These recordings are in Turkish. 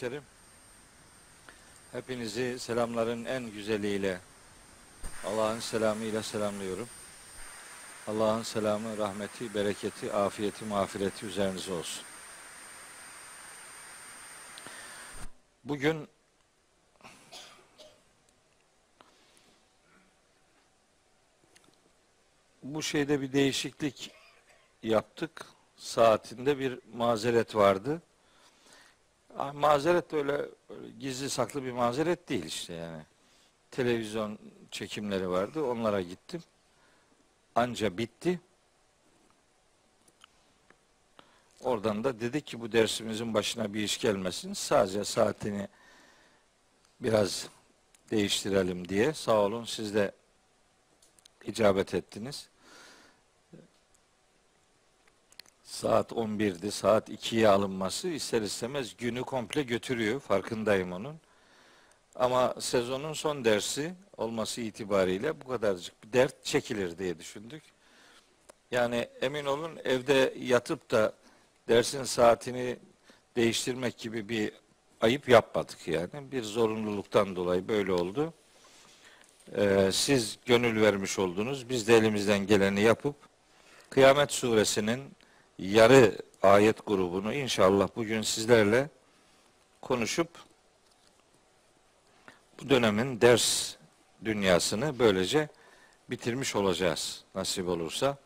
Kardeşlerim, hepinizi selamların en güzeliyle, Allah'ın selamıyla selamlıyorum. Allah'ın selamı, rahmeti, bereketi, afiyeti, mağfireti üzerinize olsun. Bugün bu şeyde bir değişiklik yaptık. Saatinde bir mazeret vardı. Ah, Mazeret de öyle, öyle gizli saklı bir mazeret değil işte yani. Televizyon çekimleri vardı. Onlara gittim. Anca bitti. Oradan da dedik ki bu dersimizin başına bir iş gelmesin. Sadece saatini biraz değiştirelim diye. Sağ olun siz de icabet ettiniz. Saat 11'di, saat 2'ye alınması ister istemez günü komple götürüyor. Farkındayım onun. Ama sezonun son dersi olması itibariyle bu kadarcık bir dert çekilir diye düşündük. Yani emin olun evde yatıp da dersin saatini değiştirmek gibi bir ayıp yapmadık yani. Bir zorunluluktan dolayı böyle oldu. Ee, siz gönül vermiş oldunuz. Biz de elimizden geleni yapıp Kıyamet suresinin yarı ayet grubunu inşallah bugün sizlerle konuşup bu dönemin ders dünyasını böylece bitirmiş olacağız nasip olursa.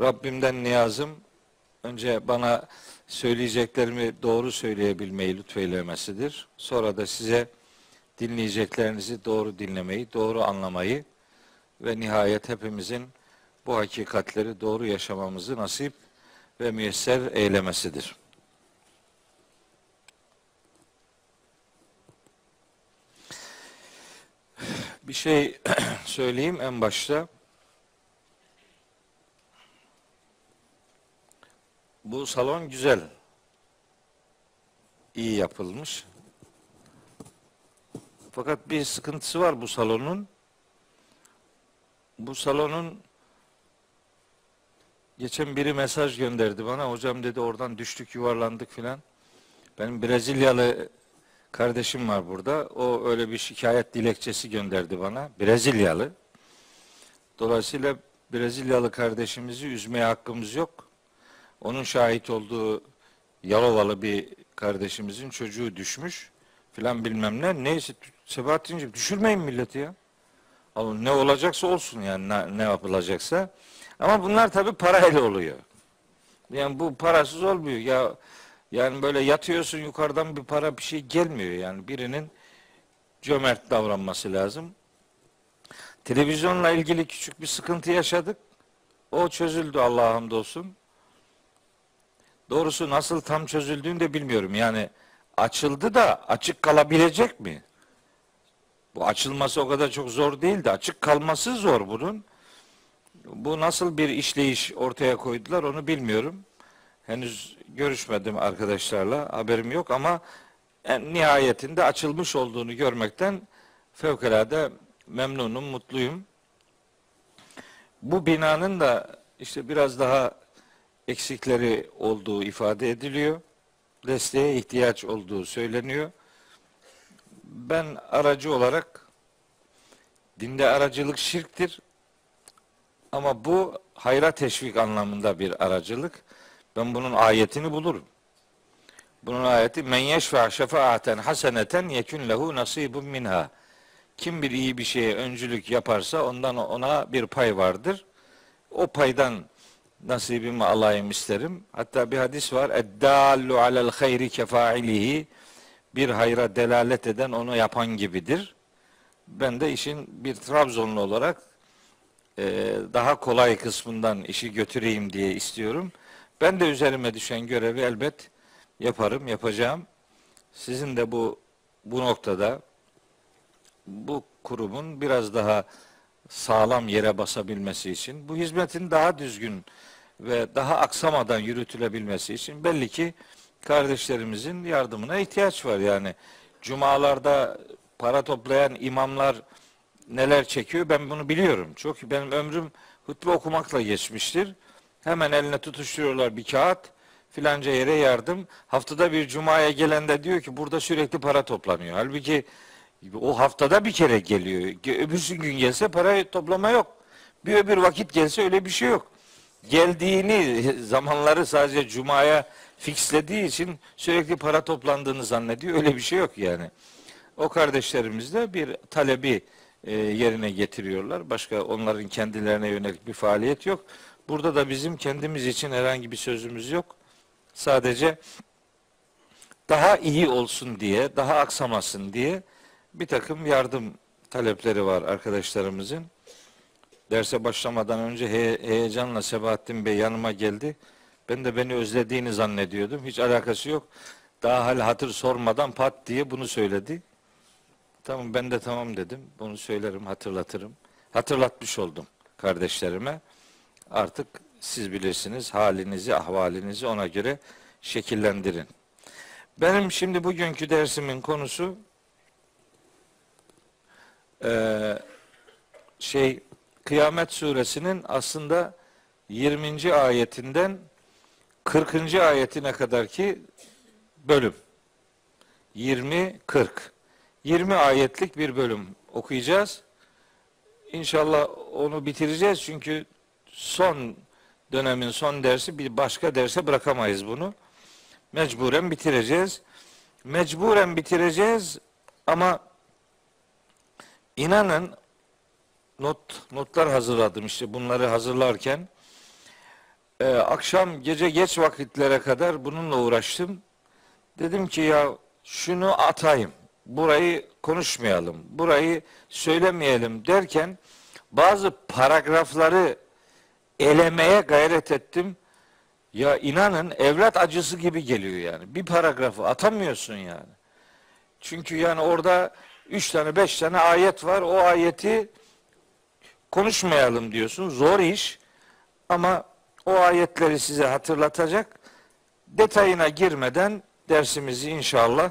Rabbimden niyazım önce bana söyleyeceklerimi doğru söyleyebilmeyi lütfeylemesidir. Sonra da size dinleyeceklerinizi doğru dinlemeyi, doğru anlamayı ve nihayet hepimizin bu hakikatleri doğru yaşamamızı nasip ve müyesser eylemesidir. Bir şey söyleyeyim en başta. Bu salon güzel. İyi yapılmış. Fakat bir sıkıntısı var bu salonun. Bu salonun Geçen biri mesaj gönderdi bana. Hocam dedi oradan düştük yuvarlandık filan. Benim Brezilyalı kardeşim var burada. O öyle bir şikayet dilekçesi gönderdi bana. Brezilyalı. Dolayısıyla Brezilyalı kardeşimizi üzmeye hakkımız yok. Onun şahit olduğu Yalovalı bir kardeşimizin çocuğu düşmüş filan bilmem ne. Neyse Sebahattin'ciğim düşürmeyin milleti ya. Ne olacaksa olsun yani ne, ne yapılacaksa. Ama bunlar tabii parayla oluyor. Yani bu parasız olmuyor. Ya yani böyle yatıyorsun yukarıdan bir para bir şey gelmiyor yani. Birinin cömert davranması lazım. Televizyonla ilgili küçük bir sıkıntı yaşadık. O çözüldü Allah'a hamdolsun. Doğrusu nasıl tam çözüldüğünü de bilmiyorum. Yani açıldı da açık kalabilecek mi? Bu açılması o kadar çok zor değil de açık kalması zor bunun. Bu nasıl bir işleyiş ortaya koydular onu bilmiyorum. Henüz görüşmedim arkadaşlarla, haberim yok ama en nihayetinde açılmış olduğunu görmekten fevkalade memnunum, mutluyum. Bu binanın da işte biraz daha eksikleri olduğu ifade ediliyor. Desteğe ihtiyaç olduğu söyleniyor. Ben aracı olarak dinde aracılık şirktir. Ama bu hayra teşvik anlamında bir aracılık. Ben bunun ayetini bulurum. Bunun ayeti men yeşfa şefaaten haseneten yekun lehu nasibun minha. Kim bir iyi bir şeye öncülük yaparsa ondan ona bir pay vardır. O paydan nasibimi alayım isterim. Hatta bir hadis var. Eddallu alel hayri kefailihi. Bir hayra delalet eden onu yapan gibidir. Ben de işin bir Trabzonlu olarak daha kolay kısmından işi götüreyim diye istiyorum. Ben de üzerime düşen görevi elbet yaparım, yapacağım. Sizin de bu bu noktada bu kurumun biraz daha sağlam yere basabilmesi için, bu hizmetin daha düzgün ve daha aksamadan yürütülebilmesi için belli ki kardeşlerimizin yardımına ihtiyaç var. Yani cumalarda para toplayan imamlar neler çekiyor ben bunu biliyorum. Çok benim ömrüm hutbe okumakla geçmiştir. Hemen eline tutuşturuyorlar bir kağıt. filanca yere yardım. Haftada bir cumaya gelen de diyor ki burada sürekli para toplanıyor. Halbuki o haftada bir kere geliyor. Öbürsü gün gelse para toplama yok. Bir öbür vakit gelse öyle bir şey yok. Geldiğini zamanları sadece cumaya fixlediği için sürekli para toplandığını zannediyor. Öyle bir şey yok yani. O kardeşlerimiz de bir talebi e, yerine getiriyorlar. Başka onların kendilerine yönelik bir faaliyet yok. Burada da bizim kendimiz için herhangi bir sözümüz yok. Sadece daha iyi olsun diye, daha aksamasın diye bir takım yardım talepleri var arkadaşlarımızın. Derse başlamadan önce he, heyecanla Sebahattin Bey yanıma geldi. Ben de beni özlediğini zannediyordum. Hiç alakası yok. Daha hal hatır sormadan pat diye bunu söyledi. Tamam ben de tamam dedim. Bunu söylerim, hatırlatırım. Hatırlatmış oldum kardeşlerime. Artık siz bilirsiniz halinizi, ahvalinizi ona göre şekillendirin. Benim şimdi bugünkü dersimin konusu e, şey Kıyamet suresinin aslında 20. ayetinden 40. ayetine kadar ki bölüm. 20 40. 20 ayetlik bir bölüm okuyacağız. İnşallah onu bitireceğiz çünkü son dönemin son dersi bir başka derse bırakamayız bunu. Mecburen bitireceğiz. Mecburen bitireceğiz ama inanın not notlar hazırladım işte bunları hazırlarken e, akşam gece geç vakitlere kadar bununla uğraştım. Dedim ki ya şunu atayım. Burayı konuşmayalım. Burayı söylemeyelim derken bazı paragrafları elemeye gayret ettim. Ya inanın evlat acısı gibi geliyor yani. Bir paragrafı atamıyorsun yani. Çünkü yani orada üç tane beş tane ayet var. O ayeti konuşmayalım diyorsun. Zor iş ama o ayetleri size hatırlatacak. Detayına girmeden dersimizi inşallah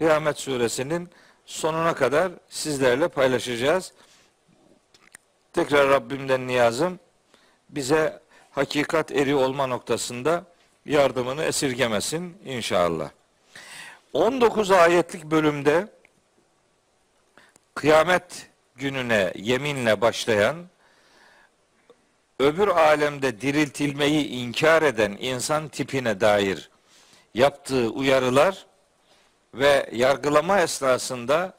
Kıyamet suresinin sonuna kadar sizlerle paylaşacağız. Tekrar Rabbimden niyazım bize hakikat eri olma noktasında yardımını esirgemesin inşallah. 19 ayetlik bölümde kıyamet gününe yeminle başlayan öbür alemde diriltilmeyi inkar eden insan tipine dair yaptığı uyarılar ve yargılama esnasında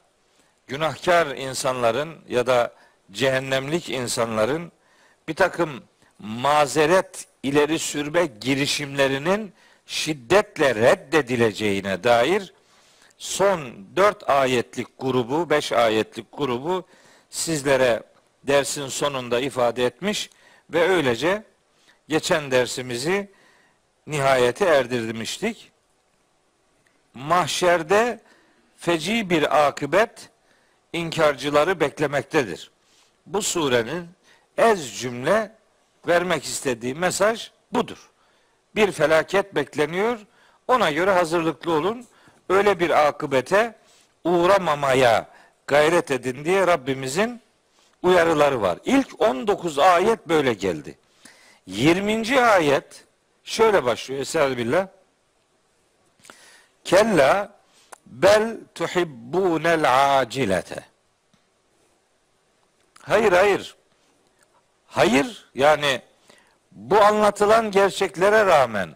günahkar insanların ya da cehennemlik insanların bir takım mazeret ileri sürme girişimlerinin şiddetle reddedileceğine dair son dört ayetlik grubu, beş ayetlik grubu sizlere dersin sonunda ifade etmiş ve öylece geçen dersimizi nihayete erdirmiştik. Mahşerde feci bir akıbet inkarcıları beklemektedir. Bu surenin ez cümle vermek istediği mesaj budur. Bir felaket bekleniyor. Ona göre hazırlıklı olun. Öyle bir akıbete uğramamaya gayret edin diye Rabbimizin uyarıları var. İlk 19 ayet böyle geldi. 20. ayet şöyle başlıyor. Estağfirullah. Kella bel tuhibbunel acilete. Hayır hayır. Hayır yani bu anlatılan gerçeklere rağmen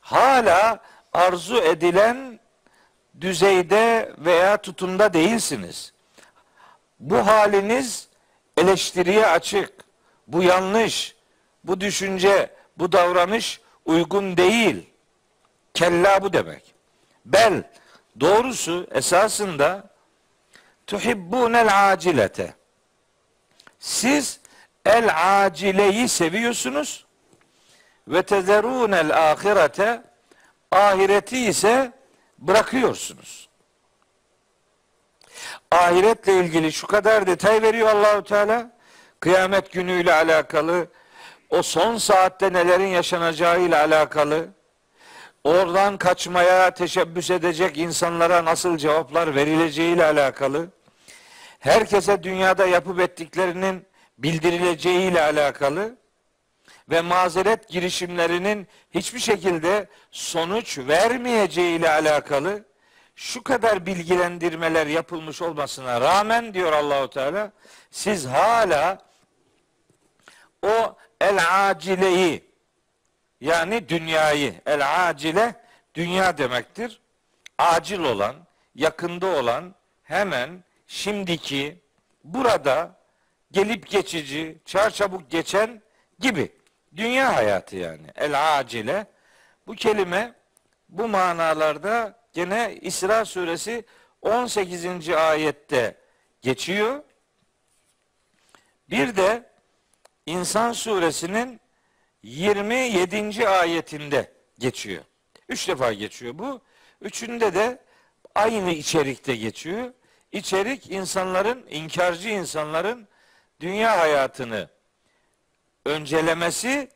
hala arzu edilen düzeyde veya tutumda değilsiniz. Bu haliniz eleştiriye açık. Bu yanlış. Bu düşünce, bu davranış uygun değil. Kella bu demek. Bel doğrusu esasında tuhibbunel acilete. Siz el acileyi seviyorsunuz ve tezerunel ahirete ahireti ise bırakıyorsunuz. Ahiretle ilgili şu kadar detay veriyor Allahu Teala. Kıyamet günüyle alakalı, o son saatte nelerin yaşanacağıyla alakalı, oradan kaçmaya teşebbüs edecek insanlara nasıl cevaplar verileceğiyle alakalı, herkese dünyada yapıp ettiklerinin bildirileceğiyle alakalı ve mazeret girişimlerinin hiçbir şekilde sonuç vermeyeceği ile alakalı şu kadar bilgilendirmeler yapılmış olmasına rağmen diyor Allahu Teala siz hala o el acileyi yani dünyayı el acile dünya demektir. Acil olan, yakında olan, hemen şimdiki burada gelip geçici, çarçabuk geçen gibi dünya hayatı yani. El acile bu kelime bu manalarda gene İsra suresi 18. ayette geçiyor. Bir de İnsan suresinin 27. ayetinde geçiyor. Üç defa geçiyor bu. Üçünde de aynı içerikte geçiyor. İçerik insanların, inkarcı insanların dünya hayatını öncelemesi,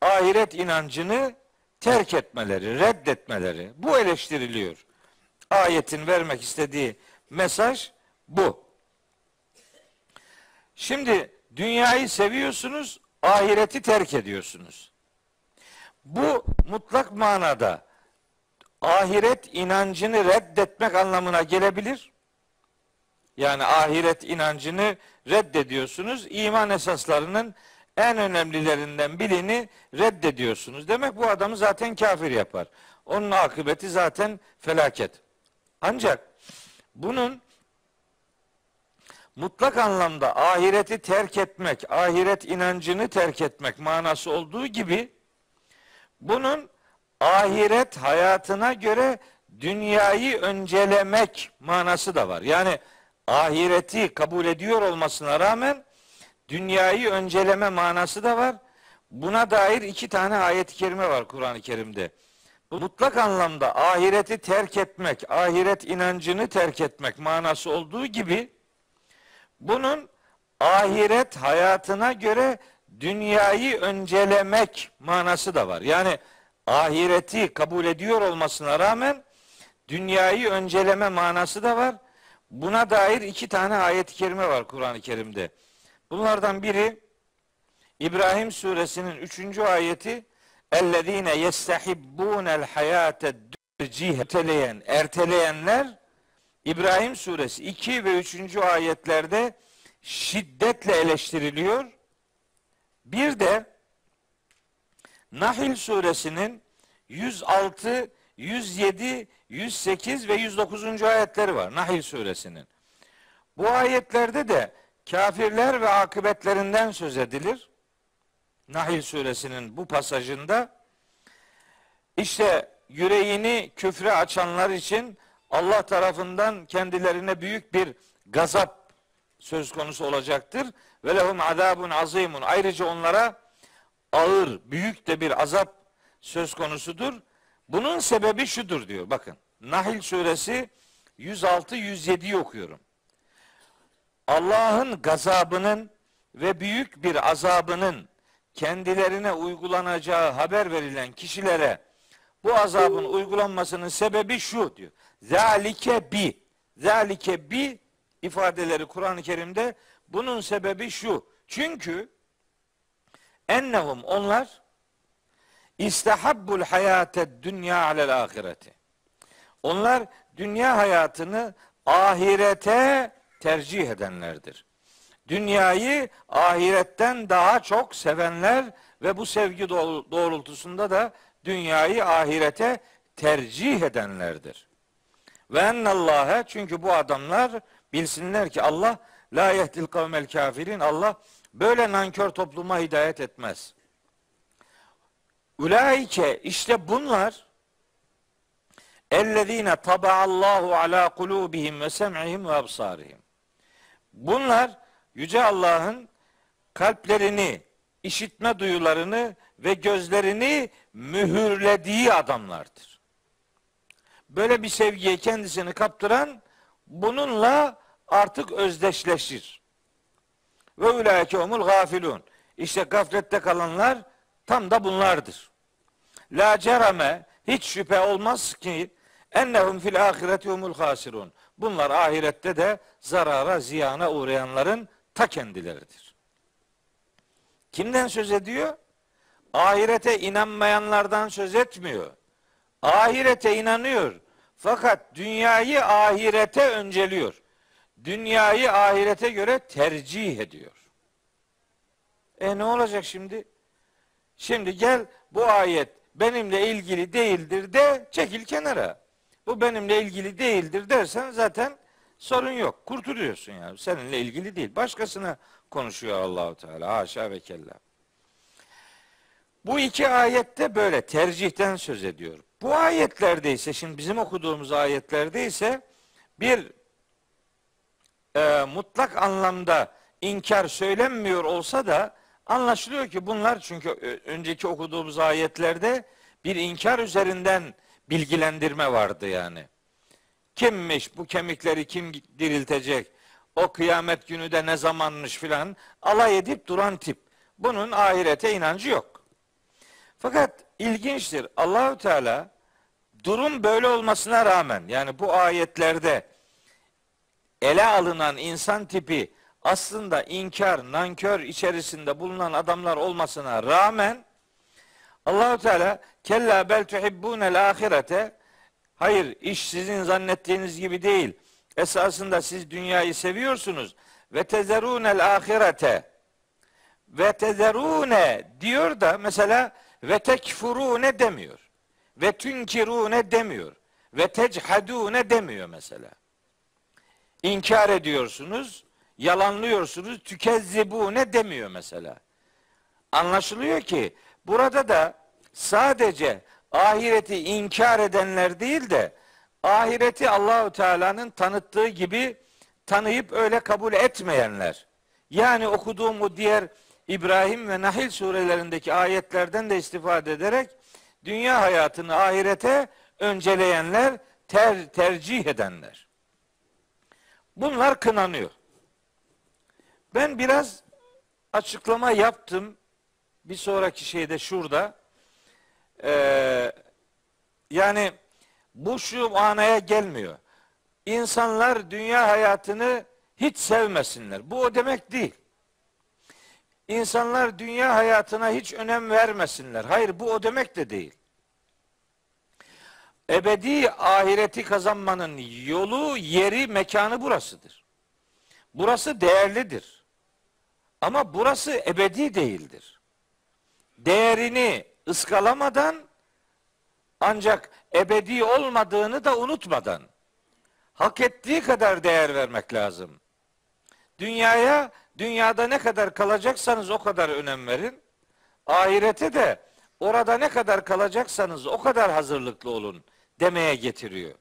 ahiret inancını terk etmeleri, reddetmeleri. Bu eleştiriliyor. Ayetin vermek istediği mesaj bu. Şimdi dünyayı seviyorsunuz, ahireti terk ediyorsunuz. Bu mutlak manada ahiret inancını reddetmek anlamına gelebilir. Yani ahiret inancını reddediyorsunuz. İman esaslarının en önemlilerinden birini reddediyorsunuz. Demek bu adamı zaten kafir yapar. Onun akıbeti zaten felaket. Ancak bunun mutlak anlamda ahireti terk etmek, ahiret inancını terk etmek manası olduğu gibi bunun ahiret hayatına göre dünyayı öncelemek manası da var. Yani ahireti kabul ediyor olmasına rağmen dünyayı önceleme manası da var. Buna dair iki tane ayet-i kerime var Kur'an-ı Kerim'de. Bu mutlak anlamda ahireti terk etmek, ahiret inancını terk etmek manası olduğu gibi bunun ahiret hayatına göre dünyayı öncelemek manası da var. Yani ahireti kabul ediyor olmasına rağmen dünyayı önceleme manası da var. Buna dair iki tane ayet-i kerime var Kur'an-ı Kerim'de. Bunlardan biri İbrahim suresinin üçüncü ayeti اَلَّذ۪ينَ يَسْتَحِبُّونَ الْحَيَاةَ erteleyen, erteleyenler İbrahim suresi 2 ve 3. ayetlerde şiddetle eleştiriliyor. Bir de Nahil suresinin 106, 107, 108 ve 109. ayetleri var Nahil suresinin. Bu ayetlerde de kafirler ve akıbetlerinden söz edilir. Nahil suresinin bu pasajında işte yüreğini küfre açanlar için Allah tarafından kendilerine büyük bir gazap söz konusu olacaktır. Ve lehum azabun azimun. Ayrıca onlara ağır, büyük de bir azap söz konusudur. Bunun sebebi şudur diyor. Bakın. Nahil suresi 106-107'yi okuyorum. Allah'ın gazabının ve büyük bir azabının kendilerine uygulanacağı haber verilen kişilere bu azabın uygulanmasının sebebi şu diyor. Zalike bi. Zalike bi ifadeleri Kur'an-ı Kerim'de bunun sebebi şu. Çünkü ennehum onlar istahabbul hayate dünya alel ahireti. Onlar dünya hayatını ahirete tercih edenlerdir. Dünyayı ahiretten daha çok sevenler ve bu sevgi doğrultusunda da dünyayı ahirete tercih edenlerdir. Ve ennallâhe çünkü bu adamlar bilsinler ki Allah la yehdil kavmel kafirin Allah böyle nankör topluma hidayet etmez. Ulaike işte bunlar ellezine tabaallahu ala kulubihim ve sem'ihim ve absarihim. Bunlar yüce Allah'ın kalplerini, işitme duyularını ve gözlerini mühürlediği adamlardır böyle bir sevgiye kendisini kaptıran bununla artık özdeşleşir. Ve ulaike umul gafilun. İşte gaflette kalanlar tam da bunlardır. La cerame hiç şüphe olmaz ki ennehum fil ahireti umul hasirun. Bunlar ahirette de zarara, ziyana uğrayanların ta kendileridir. Kimden söz ediyor? ahirete inanmayanlardan söz etmiyor. Ahirete inanıyor. Fakat dünyayı ahirete önceliyor. Dünyayı ahirete göre tercih ediyor. E ne olacak şimdi? Şimdi gel bu ayet benimle ilgili değildir de çekil kenara. Bu benimle ilgili değildir dersen zaten sorun yok. Kurtuluyorsun yani. Seninle ilgili değil. Başkasına konuşuyor Allahu Teala. Haşa ve kella. Bu iki ayette böyle tercihten söz ediyor. Bu ayetlerde ise şimdi bizim okuduğumuz ayetlerde ise bir e, mutlak anlamda inkar söylenmiyor olsa da anlaşılıyor ki bunlar çünkü önceki okuduğumuz ayetlerde bir inkar üzerinden bilgilendirme vardı yani. Kimmiş bu kemikleri kim diriltecek? O kıyamet günü de ne zamanmış filan alay edip duran tip. Bunun ahirete inancı yok. Fakat ilginçtir. Allahü Teala durum böyle olmasına rağmen yani bu ayetlerde ele alınan insan tipi aslında inkar, nankör içerisinde bulunan adamlar olmasına rağmen Allahu Teala kella bel tuhibbunel ahirete hayır iş sizin zannettiğiniz gibi değil. Esasında siz dünyayı seviyorsunuz ve tezerunel ahirete ve tezerune diyor da mesela ve tekfurune demiyor. Ve tünkirune demiyor. Ve techadune demiyor mesela. İnkar ediyorsunuz, yalanlıyorsunuz, tükezzibune demiyor mesela. Anlaşılıyor ki burada da sadece ahireti inkar edenler değil de ahireti Allahü Teala'nın tanıttığı gibi tanıyıp öyle kabul etmeyenler. Yani okuduğum o diğer İbrahim ve Nahil surelerindeki ayetlerden de istifade ederek dünya hayatını ahirete önceleyenler, ter, tercih edenler. Bunlar kınanıyor. Ben biraz açıklama yaptım. Bir sonraki şeyde şurada. Ee, yani bu şu manaya gelmiyor. İnsanlar dünya hayatını hiç sevmesinler. Bu o demek değil. İnsanlar dünya hayatına hiç önem vermesinler. Hayır bu o demek de değil. Ebedi ahireti kazanmanın yolu, yeri, mekanı burasıdır. Burası değerlidir. Ama burası ebedi değildir. Değerini ıskalamadan ancak ebedi olmadığını da unutmadan hak ettiği kadar değer vermek lazım. Dünyaya dünyada ne kadar kalacaksanız o kadar önem verin. Ahirete de orada ne kadar kalacaksanız o kadar hazırlıklı olun demeye getiriyor.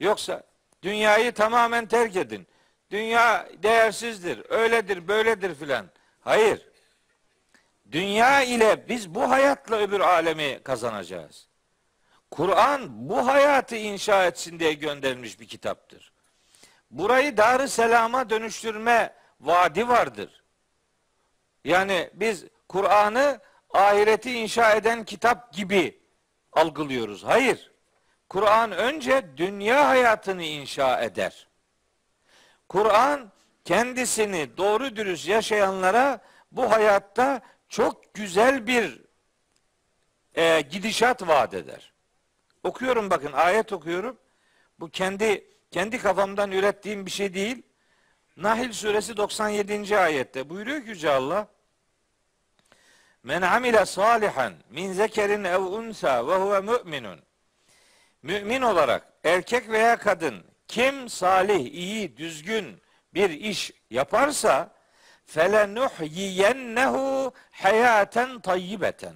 Yoksa dünyayı tamamen terk edin. Dünya değersizdir, öyledir, böyledir filan. Hayır. Dünya ile biz bu hayatla öbür alemi kazanacağız. Kur'an bu hayatı inşa etsin diye gönderilmiş bir kitaptır. Burayı Dar-ı Selam'a dönüştürme vaadi vardır. Yani biz Kur'an'ı ahireti inşa eden kitap gibi algılıyoruz. Hayır. Kur'an önce dünya hayatını inşa eder. Kur'an kendisini doğru dürüst yaşayanlara bu hayatta çok güzel bir e, gidişat vaat eder. Okuyorum bakın ayet okuyorum. Bu kendi kendi kafamdan ürettiğim bir şey değil. Nahil suresi 97. ayette buyuruyor ki Yüce Allah Men amile salihan min zekerin ev unsa ve huve müminun Mümin olarak erkek veya kadın kim salih, iyi, düzgün bir iş yaparsa felenuhyiyennehu hayaten tayyibeten.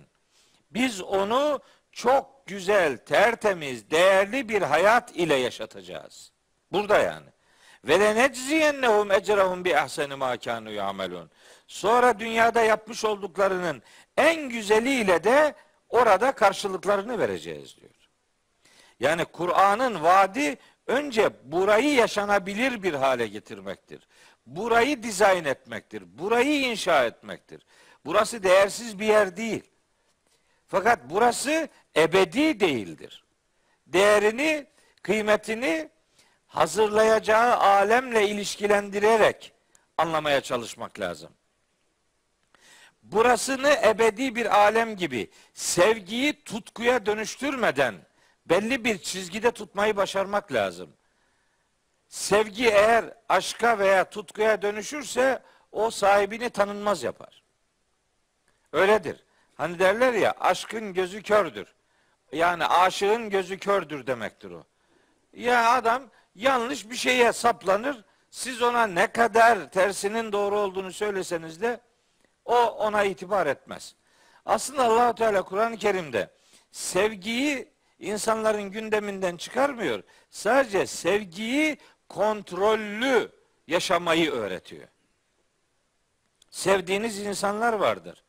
Biz onu çok güzel, tertemiz, değerli bir hayat ile yaşatacağız. Burada yani. Ve le necziyennehum ecrahum bi ahseni ma kanu yamelun. Sonra dünyada yapmış olduklarının en güzeliyle de orada karşılıklarını vereceğiz diyor. Yani Kur'an'ın vaadi önce burayı yaşanabilir bir hale getirmektir. Burayı dizayn etmektir. Burayı inşa etmektir. Burası değersiz bir yer değil. Fakat burası ebedi değildir. Değerini, kıymetini hazırlayacağı alemle ilişkilendirerek anlamaya çalışmak lazım. burasını ebedi bir alem gibi sevgiyi tutkuya dönüştürmeden belli bir çizgide tutmayı başarmak lazım. Sevgi eğer aşka veya tutkuya dönüşürse o sahibini tanınmaz yapar. Öyledir. Hani derler ya aşkın gözü kördür. Yani aşığın gözü kördür demektir o. Ya adam yanlış bir şeye saplanır. Siz ona ne kadar tersinin doğru olduğunu söyleseniz de o ona itibar etmez. Aslında Allahu Teala Kur'an-ı Kerim'de sevgiyi insanların gündeminden çıkarmıyor. Sadece sevgiyi kontrollü yaşamayı öğretiyor. Sevdiğiniz insanlar vardır.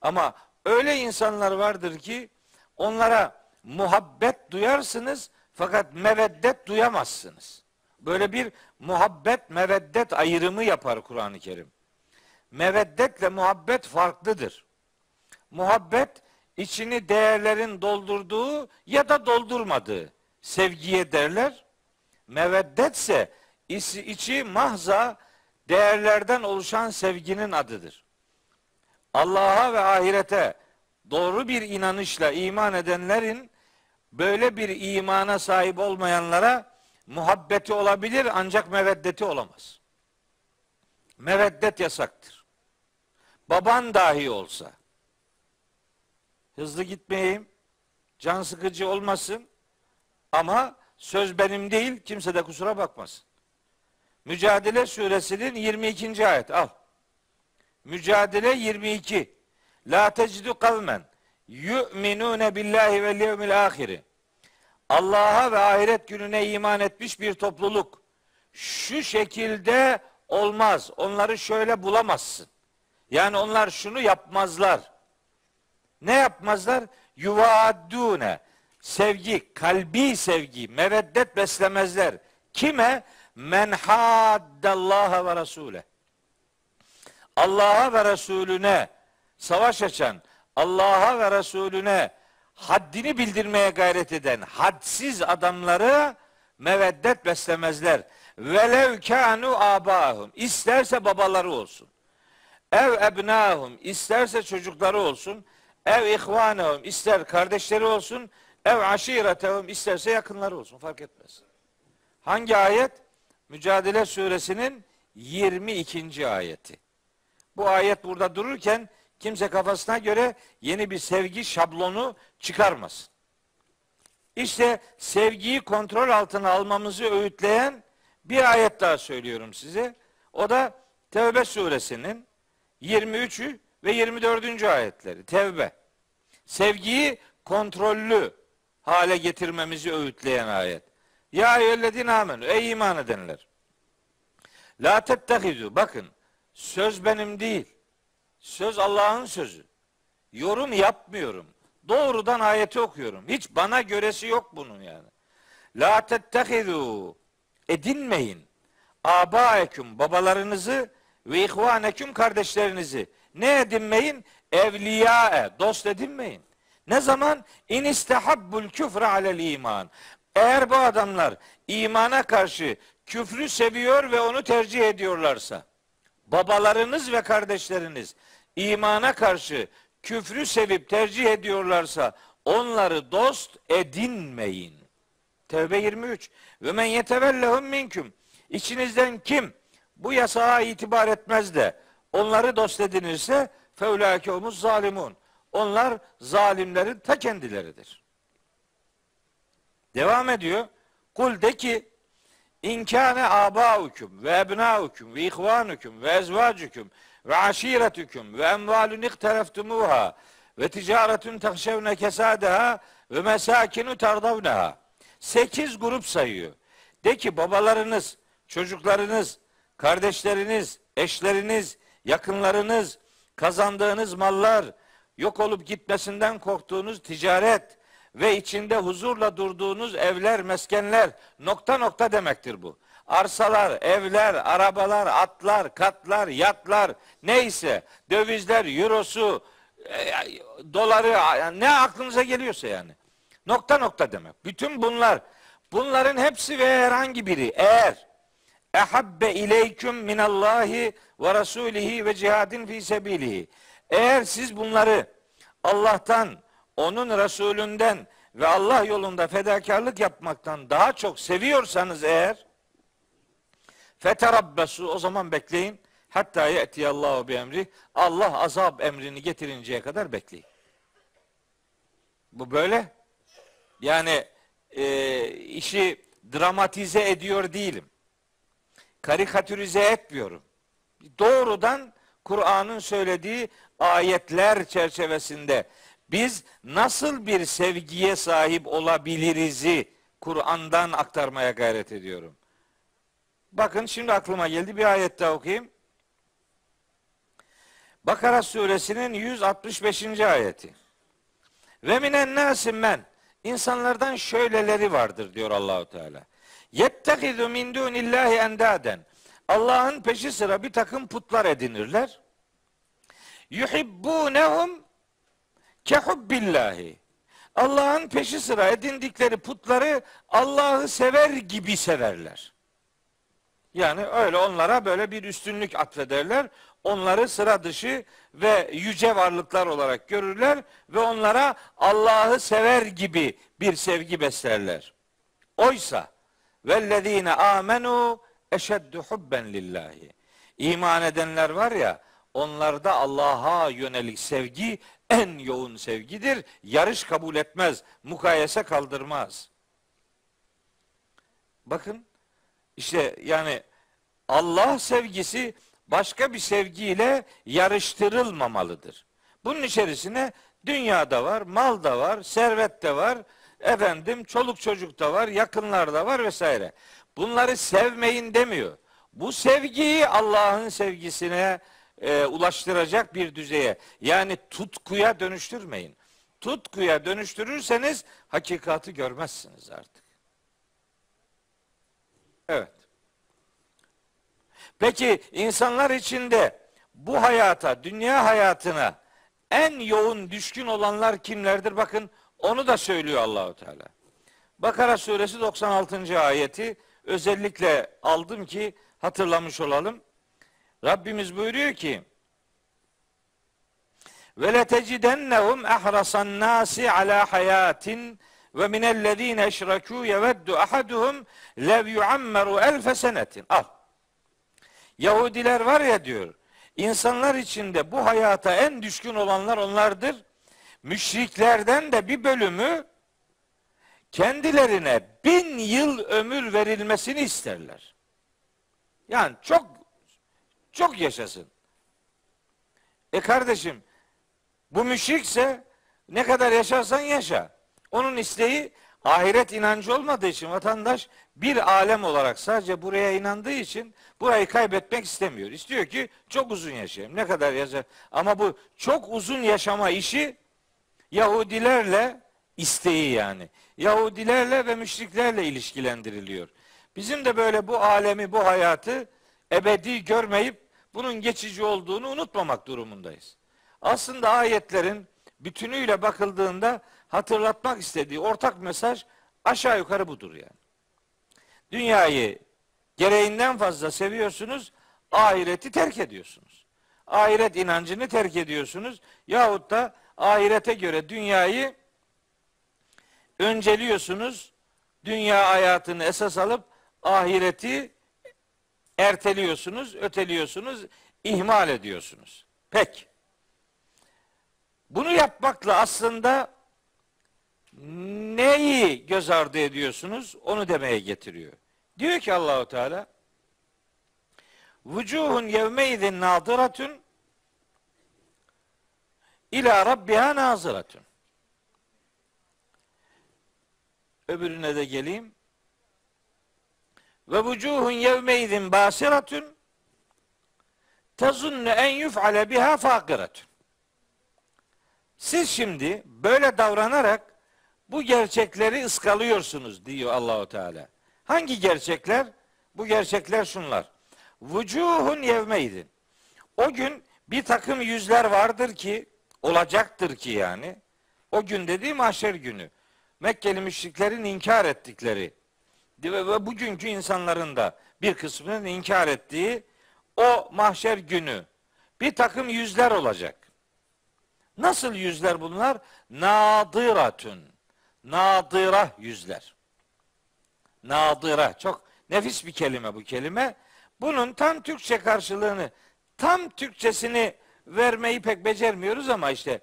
Ama öyle insanlar vardır ki onlara muhabbet duyarsınız fakat meveddet duyamazsınız. Böyle bir muhabbet meveddet ayrımı yapar Kur'an-ı Kerim. Meveddetle muhabbet farklıdır. Muhabbet içini değerlerin doldurduğu ya da doldurmadığı sevgiye derler. Meveddetse içi mahza değerlerden oluşan sevginin adıdır. Allah'a ve ahirete doğru bir inanışla iman edenlerin böyle bir imana sahip olmayanlara muhabbeti olabilir ancak meveddeti olamaz. Meveddet yasaktır. Baban dahi olsa hızlı gitmeyeyim, can sıkıcı olmasın ama söz benim değil, kimse de kusura bakmasın. Mücadele suresinin 22. ayet al. Mücadele 22. La tecidu kavmen yu'minune billahi vel yevmil ahiri. Allah'a ve ahiret gününe iman etmiş bir topluluk şu şekilde olmaz. Onları şöyle bulamazsın. Yani onlar şunu yapmazlar. Ne yapmazlar? Yuvaddune. Sevgi, kalbi sevgi, meveddet beslemezler. Kime? Men haddallaha ve rasule. Allah'a ve Resulüne savaş açan, Allah'a ve Resulüne haddini bildirmeye gayret eden hadsiz adamları meveddet beslemezler. Velev kanu abahum. İsterse babaları olsun. Ev ebnahum. isterse çocukları olsun. Ev ihvanehum. ister kardeşleri olsun. Ev aşiretehum. isterse yakınları olsun. Fark etmez. Hangi ayet? Mücadele suresinin 22. ayeti. Bu ayet burada dururken kimse kafasına göre yeni bir sevgi şablonu çıkarmasın. İşte sevgiyi kontrol altına almamızı öğütleyen bir ayet daha söylüyorum size. O da Tevbe suresinin 23. ve 24. ayetleri. Tevbe. Sevgiyi kontrollü hale getirmemizi öğütleyen ayet. Ya eyyühellezine amenü. Ey iman edenler. La tettehizu. Bakın söz benim değil. Söz Allah'ın sözü. Yorum yapmıyorum. Doğrudan ayeti okuyorum. Hiç bana göresi yok bunun yani. La tettehizu. Edinmeyin. Abaeküm babalarınızı ve ihvaneküm kardeşlerinizi. Ne edinmeyin? Evliyae. Dost edinmeyin. Ne zaman? İn istehabbul küfre alel iman. Eğer bu adamlar imana karşı küfrü seviyor ve onu tercih ediyorlarsa, babalarınız ve kardeşleriniz imana karşı küfrü sevip tercih ediyorlarsa onları dost edinmeyin. Tevbe 23. Ve men yetevellehum minküm. İçinizden kim bu yasağa itibar etmez de onları dost edinirse feulâke omuz zalimun. Onlar zalimlerin ta kendileridir. Devam ediyor. Kul de ki İnkâne âbâukum ve ebnâukum ve ihvânukum ve ezvâcukum ve aşiretüküm ve emvalun iktereftumuha ve ticaretun takşevne kesâdeha ve mesâkinu tardavneha. Sekiz grup sayıyor. De ki babalarınız, çocuklarınız, kardeşleriniz, eşleriniz, yakınlarınız, kazandığınız mallar, yok olup gitmesinden korktuğunuz ticaret ve içinde huzurla durduğunuz evler, meskenler nokta nokta demektir bu. Arsalar, evler, arabalar, atlar, katlar, yatlar, neyse, dövizler, eurosu, e, doları, ne aklınıza geliyorsa yani. Nokta nokta demek. Bütün bunlar, bunların hepsi ve herhangi biri eğer ehabbe ileyküm minallahi ve rasulihi ve cihadin fi sebilihi Eğer siz bunları Allah'tan, onun Resulünden ve Allah yolunda fedakarlık yapmaktan daha çok seviyorsanız eğer feterabbesu o zaman bekleyin. Hatta ye'tiyallahu bi emri. Allah azap emrini getirinceye kadar bekleyin. Bu böyle. Yani e, işi dramatize ediyor değilim. Karikatürize etmiyorum. Doğrudan Kur'an'ın söylediği ayetler çerçevesinde biz nasıl bir sevgiye sahip olabiliriz'i Kur'an'dan aktarmaya gayret ediyorum. Bakın şimdi aklıma geldi bir ayet daha okuyayım. Bakara suresinin 165. ayeti. Ve minen nasim men insanlardan şöyleleri vardır diyor Allahu Teala. Yettehizu min dunillahi endaden. Allah'ın peşi sıra bir takım putlar edinirler. Yuhibbunehum kehubbillahi. Allah'ın peşi sıra edindikleri putları Allah'ı sever gibi severler. Yani öyle onlara böyle bir üstünlük atfederler. Onları sıra dışı ve yüce varlıklar olarak görürler ve onlara Allah'ı sever gibi bir sevgi beslerler. Oysa vellezine amenu eşeddu hubben lillahi. İman edenler var ya onlarda Allah'a yönelik sevgi en yoğun sevgidir. Yarış kabul etmez, mukayese kaldırmaz. Bakın işte yani Allah sevgisi başka bir sevgiyle yarıştırılmamalıdır. Bunun içerisine dünyada var, mal da var, servet de var, efendim çoluk çocuk da var, yakınlar da var vesaire. Bunları sevmeyin demiyor. Bu sevgiyi Allah'ın sevgisine e, ulaştıracak bir düzeye yani tutkuya dönüştürmeyin. Tutkuya dönüştürürseniz hakikati görmezsiniz artık. Evet. Peki insanlar içinde bu hayata, dünya hayatına en yoğun düşkün olanlar kimlerdir? Bakın onu da söylüyor Allahu Teala. Bakara suresi 96. ayeti özellikle aldım ki hatırlamış olalım. Rabbimiz buyuruyor ki ve letecidennehum ehrasan nasi ala hayatin ve minellezine eşrakû yeveddu ahaduhum lev yuammeru elfe senetin. Al. Yahudiler var ya diyor. İnsanlar içinde bu hayata en düşkün olanlar onlardır. Müşriklerden de bir bölümü kendilerine bin yıl ömür verilmesini isterler. Yani çok çok yaşasın. E kardeşim bu müşrikse ne kadar yaşarsan yaşa. Onun isteği ahiret inancı olmadığı için vatandaş bir alem olarak sadece buraya inandığı için burayı kaybetmek istemiyor. İstiyor ki çok uzun yaşayayım. Ne kadar yaşar? Ama bu çok uzun yaşama işi Yahudilerle isteği yani. Yahudilerle ve müşriklerle ilişkilendiriliyor. Bizim de böyle bu alemi, bu hayatı ebedi görmeyip bunun geçici olduğunu unutmamak durumundayız. Aslında ayetlerin bütünüyle bakıldığında hatırlatmak istediği ortak mesaj aşağı yukarı budur yani. Dünyayı gereğinden fazla seviyorsunuz, ahireti terk ediyorsunuz. Ahiret inancını terk ediyorsunuz yahut da ahirete göre dünyayı önceliyorsunuz. Dünya hayatını esas alıp ahireti erteliyorsunuz, öteliyorsunuz, ihmal ediyorsunuz. Peki. Bunu yapmakla aslında neyi göz ardı ediyorsunuz? Onu demeye getiriyor. Diyor ki Allahu Teala Vucuhun yevmeydin nadiratun ila rabbiha naziratun. Öbürüne de geleyim. Ve vucuhun yevmeydin basiratun tezunne en yuf'ale biha fakiratun. Siz şimdi böyle davranarak bu gerçekleri ıskalıyorsunuz diyor Allahu Teala. Hangi gerçekler? Bu gerçekler şunlar. Vucuhun yevmeydin. O gün bir takım yüzler vardır ki olacaktır ki yani. O gün dediği mahşer günü. Mekkeli müşriklerin inkar ettikleri ve bugünkü insanların da bir kısmının inkar ettiği o mahşer günü bir takım yüzler olacak. Nasıl yüzler bunlar? Nadiratun. Nadira yüzler. Nadira. Çok nefis bir kelime bu kelime. Bunun tam Türkçe karşılığını, tam Türkçesini vermeyi pek becermiyoruz ama işte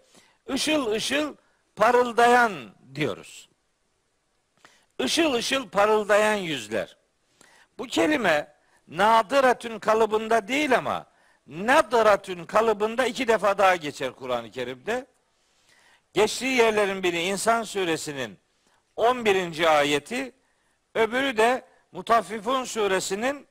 ışıl ışıl parıldayan diyoruz. Işıl ışıl parıldayan yüzler. Bu kelime nadiratün kalıbında değil ama nadratün kalıbında iki defa daha geçer Kur'an-ı Kerim'de. Geçtiği yerlerin biri İnsan suresinin 11. ayeti, öbürü de Mutaffifun suresinin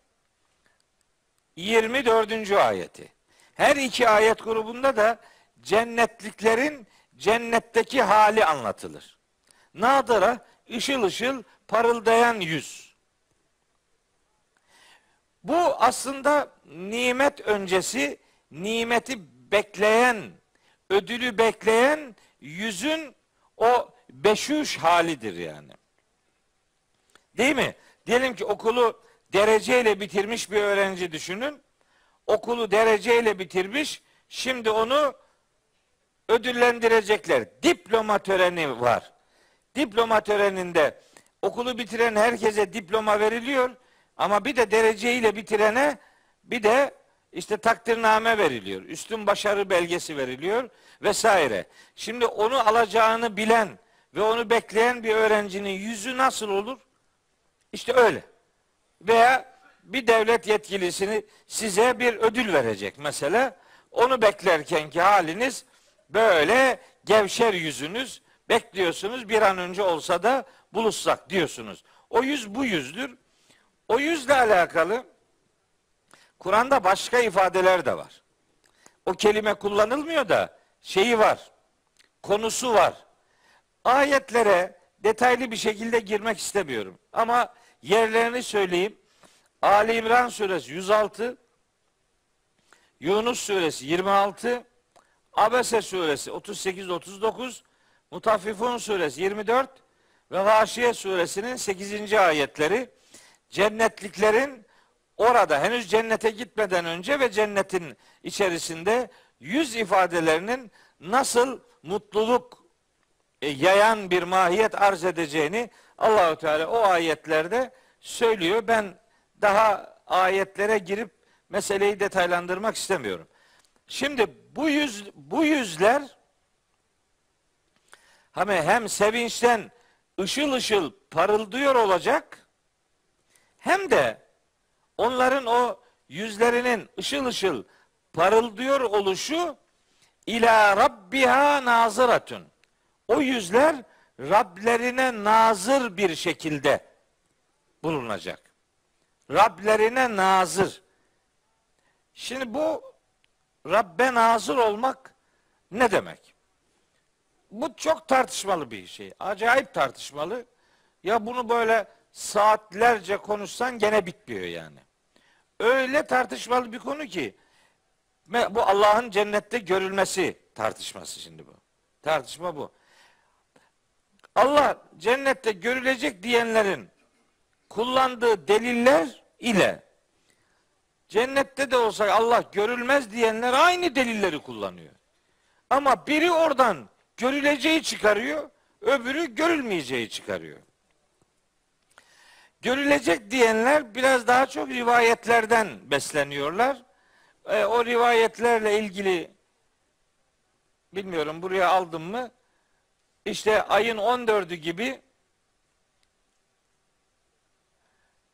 24. ayeti. Her iki ayet grubunda da cennetliklerin cennetteki hali anlatılır. Nadıra ışıl ışıl parıldayan yüz. Bu aslında nimet öncesi nimeti bekleyen, ödülü bekleyen yüzün o beşüş halidir yani. Değil mi? Diyelim ki okulu dereceyle bitirmiş bir öğrenci düşünün. Okulu dereceyle bitirmiş. Şimdi onu ödüllendirecekler. Diploma töreni var. Diploma töreninde okulu bitiren herkese diploma veriliyor. Ama bir de dereceyle bitirene bir de işte takdirname veriliyor. Üstün başarı belgesi veriliyor vesaire. Şimdi onu alacağını bilen ve onu bekleyen bir öğrencinin yüzü nasıl olur? İşte öyle. Veya bir devlet yetkilisini size bir ödül verecek mesela. Onu beklerken ki haliniz böyle gevşer yüzünüz. Bekliyorsunuz bir an önce olsa da buluşsak diyorsunuz. O yüz bu yüzdür. O yüzle alakalı Kur'an'da başka ifadeler de var. O kelime kullanılmıyor da şeyi var. Konusu var. Ayetlere detaylı bir şekilde girmek istemiyorum. Ama yerlerini söyleyeyim. Ali İmran suresi 106, Yunus suresi 26, Abese suresi 38-39, Mutaffifun suresi 24 ve Gâşiye suresinin 8. ayetleri cennetliklerin orada henüz cennete gitmeden önce ve cennetin içerisinde yüz ifadelerinin nasıl mutluluk e, yayan bir mahiyet arz edeceğini Allahü Teala o ayetlerde söylüyor. Ben daha ayetlere girip meseleyi detaylandırmak istemiyorum. Şimdi bu yüz bu yüzler hem hem sevinçten ışıl ışıl parıldıyor olacak hem de onların o yüzlerinin ışıl ışıl parıldıyor oluşu ila rabbiha nazıratun. O yüzler Rablerine nazır bir şekilde bulunacak. Rablerine nazır. Şimdi bu Rabbe nazır olmak ne demek? Bu çok tartışmalı bir şey. Acayip tartışmalı. Ya bunu böyle saatlerce konuşsan gene bitmiyor yani. Öyle tartışmalı bir konu ki bu Allah'ın cennette görülmesi tartışması şimdi bu. Tartışma bu. Allah cennette görülecek diyenlerin kullandığı deliller ile cennette de olsa Allah görülmez diyenler aynı delilleri kullanıyor. Ama biri oradan görüleceği çıkarıyor, öbürü görülmeyeceği çıkarıyor. Görülecek diyenler biraz daha çok rivayetlerden besleniyorlar. E, o rivayetlerle ilgili bilmiyorum buraya aldım mı? İşte ayın 14'ü gibi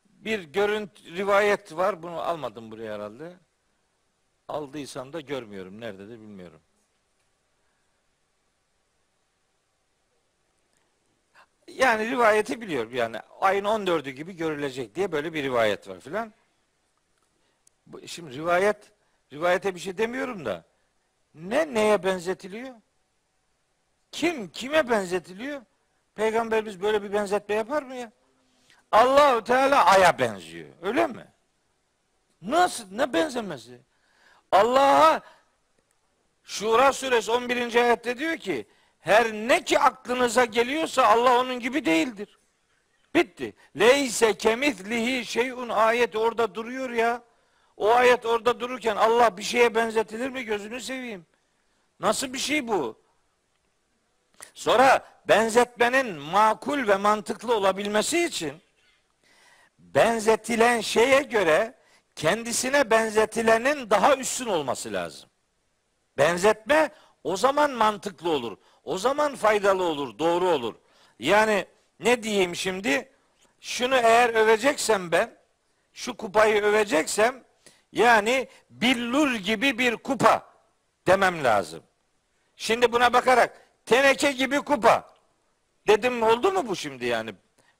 bir görüntü rivayet var. Bunu almadım buraya herhalde. Aldıysam da görmüyorum. Nerede de bilmiyorum. Yani rivayeti biliyorum. Yani ayın 14'ü gibi görülecek diye böyle bir rivayet var filan. Şimdi rivayet rivayete bir şey demiyorum da ne neye benzetiliyor? Kim kime benzetiliyor? Peygamberimiz böyle bir benzetme yapar mı ya? Allahü Teala aya benziyor. Öyle mi? Nasıl? Ne benzemesi? Allah'a Şura suresi 11. ayette diyor ki her ne ki aklınıza geliyorsa Allah onun gibi değildir. Bitti. Leyse kemithlihi şeyun ayet orada duruyor ya. O ayet orada dururken Allah bir şeye benzetilir mi gözünü seveyim. Nasıl bir şey bu? Sonra benzetmenin makul ve mantıklı olabilmesi için benzetilen şeye göre kendisine benzetilenin daha üstün olması lazım. Benzetme o zaman mantıklı olur. O zaman faydalı olur, doğru olur. Yani ne diyeyim şimdi? Şunu eğer öveceksem ben, şu kupayı öveceksem yani billur gibi bir kupa demem lazım. Şimdi buna bakarak teneke gibi kupa dedim oldu mu bu şimdi yani?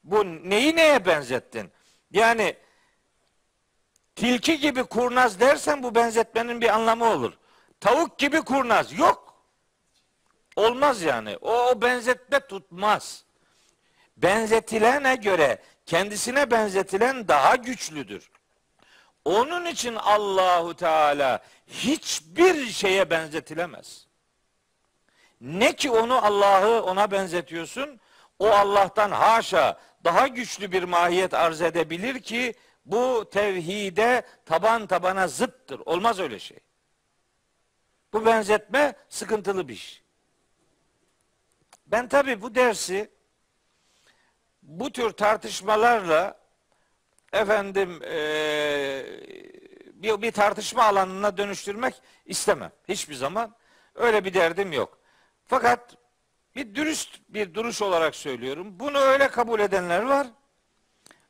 Bu neyi neye benzettin? Yani tilki gibi kurnaz dersen bu benzetmenin bir anlamı olur. Tavuk gibi kurnaz yok. Olmaz yani. O, o benzetme tutmaz. Benzetilene göre kendisine benzetilen daha güçlüdür. Onun için Allahu Teala hiçbir şeye benzetilemez. Ne ki onu Allah'ı ona benzetiyorsun, o Allah'tan haşa daha güçlü bir mahiyet arz edebilir ki bu tevhide taban tabana zıttır. Olmaz öyle şey. Bu benzetme sıkıntılı bir iş. Ben tabi bu dersi bu tür tartışmalarla efendim ee, bir, bir tartışma alanına dönüştürmek istemem. Hiçbir zaman öyle bir derdim yok. Fakat bir dürüst bir duruş olarak söylüyorum. Bunu öyle kabul edenler var.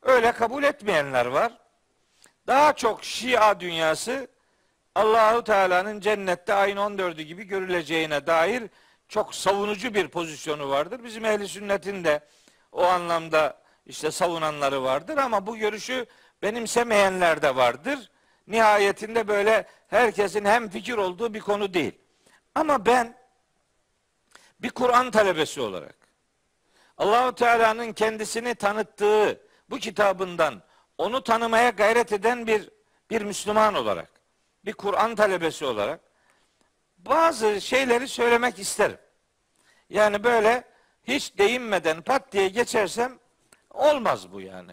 Öyle kabul etmeyenler var. Daha çok Şia dünyası Allahu Teala'nın cennette ayın 14'ü gibi görüleceğine dair çok savunucu bir pozisyonu vardır. Bizim ehli sünnetin de o anlamda işte savunanları vardır ama bu görüşü benimsemeyenler de vardır. Nihayetinde böyle herkesin hem fikir olduğu bir konu değil. Ama ben bir Kur'an talebesi olarak Allahu Teala'nın kendisini tanıttığı bu kitabından onu tanımaya gayret eden bir bir Müslüman olarak, bir Kur'an talebesi olarak bazı şeyleri söylemek isterim. Yani böyle hiç değinmeden pat diye geçersem olmaz bu yani.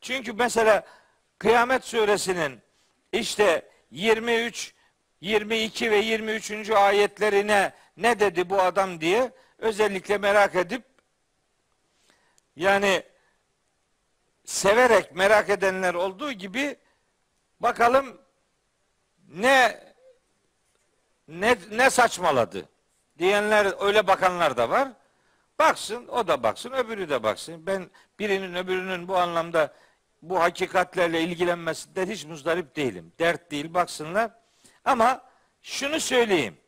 Çünkü mesela Kıyamet suresinin işte 23, 22 ve 23. ayetlerine ne dedi bu adam diye özellikle merak edip yani severek merak edenler olduğu gibi bakalım ne ne ne saçmaladı diyenler öyle bakanlar da var. Baksın, o da baksın, öbürü de baksın. Ben birinin öbürünün bu anlamda bu hakikatlerle ilgilenmesinden hiç muzdarip değilim. Dert değil, baksınlar. Ama şunu söyleyeyim.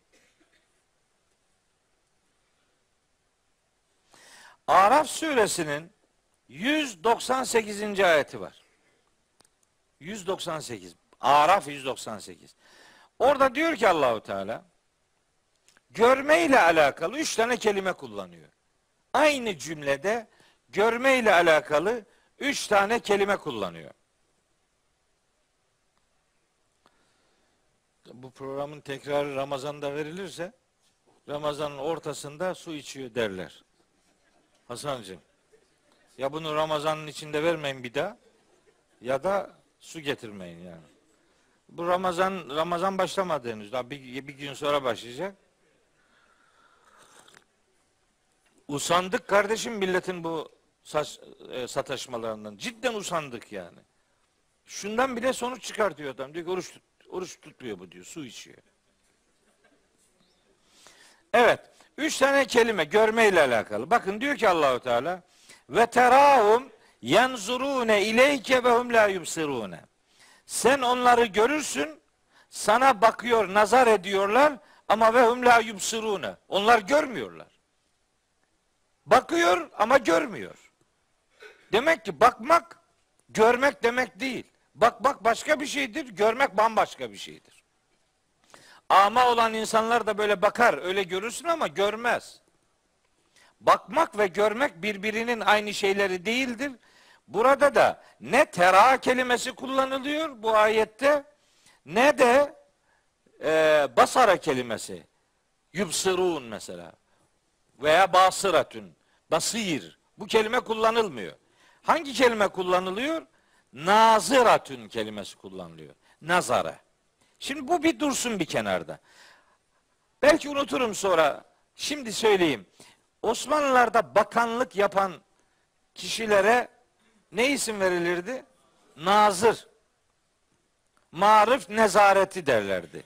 Araf suresinin 198. ayeti var. 198. Araf 198. Orada diyor ki Allahu Teala görme ile alakalı üç tane kelime kullanıyor. Aynı cümlede görme ile alakalı üç tane kelime kullanıyor. Bu programın tekrarı Ramazan'da verilirse Ramazan'ın ortasında su içiyor derler. Hasancığım. Ya bunu Ramazan'ın içinde vermeyin bir daha ya da su getirmeyin yani. Bu Ramazan Ramazan başlamadı henüz. Daha bir, bir gün sonra başlayacak. Usandık kardeşim milletin bu saç, e, sataşmalarından. Cidden usandık yani. Şundan bile sonuç çıkartıyor adam. Diyor ki oruç, tut, oruç tutmuyor bu diyor. Su içiyor. Evet. Üç tane kelime görmeyle alakalı. Bakın diyor ki Allahu Teala ve terahum yanzurune ileyke ve hum la yubsirune. Sen onları görürsün, sana bakıyor, nazar ediyorlar ama ve hum la yubsirune. Onlar görmüyorlar. Bakıyor ama görmüyor. Demek ki bakmak görmek demek değil. Bak bak başka bir şeydir, görmek bambaşka bir şeydir. Ama olan insanlar da böyle bakar, öyle görürsün ama görmez. Bakmak ve görmek birbirinin aynı şeyleri değildir. Burada da ne tera kelimesi kullanılıyor bu ayette ne de e, basara kelimesi. Yubsırun mesela veya basıratün, basir. Bu kelime kullanılmıyor. Hangi kelime kullanılıyor? Nazıratün kelimesi kullanılıyor. Nazara. Şimdi bu bir dursun bir kenarda. Belki unuturum sonra. Şimdi söyleyeyim. Osmanlılarda bakanlık yapan kişilere ne isim verilirdi? Nazır. Marif nezareti derlerdi.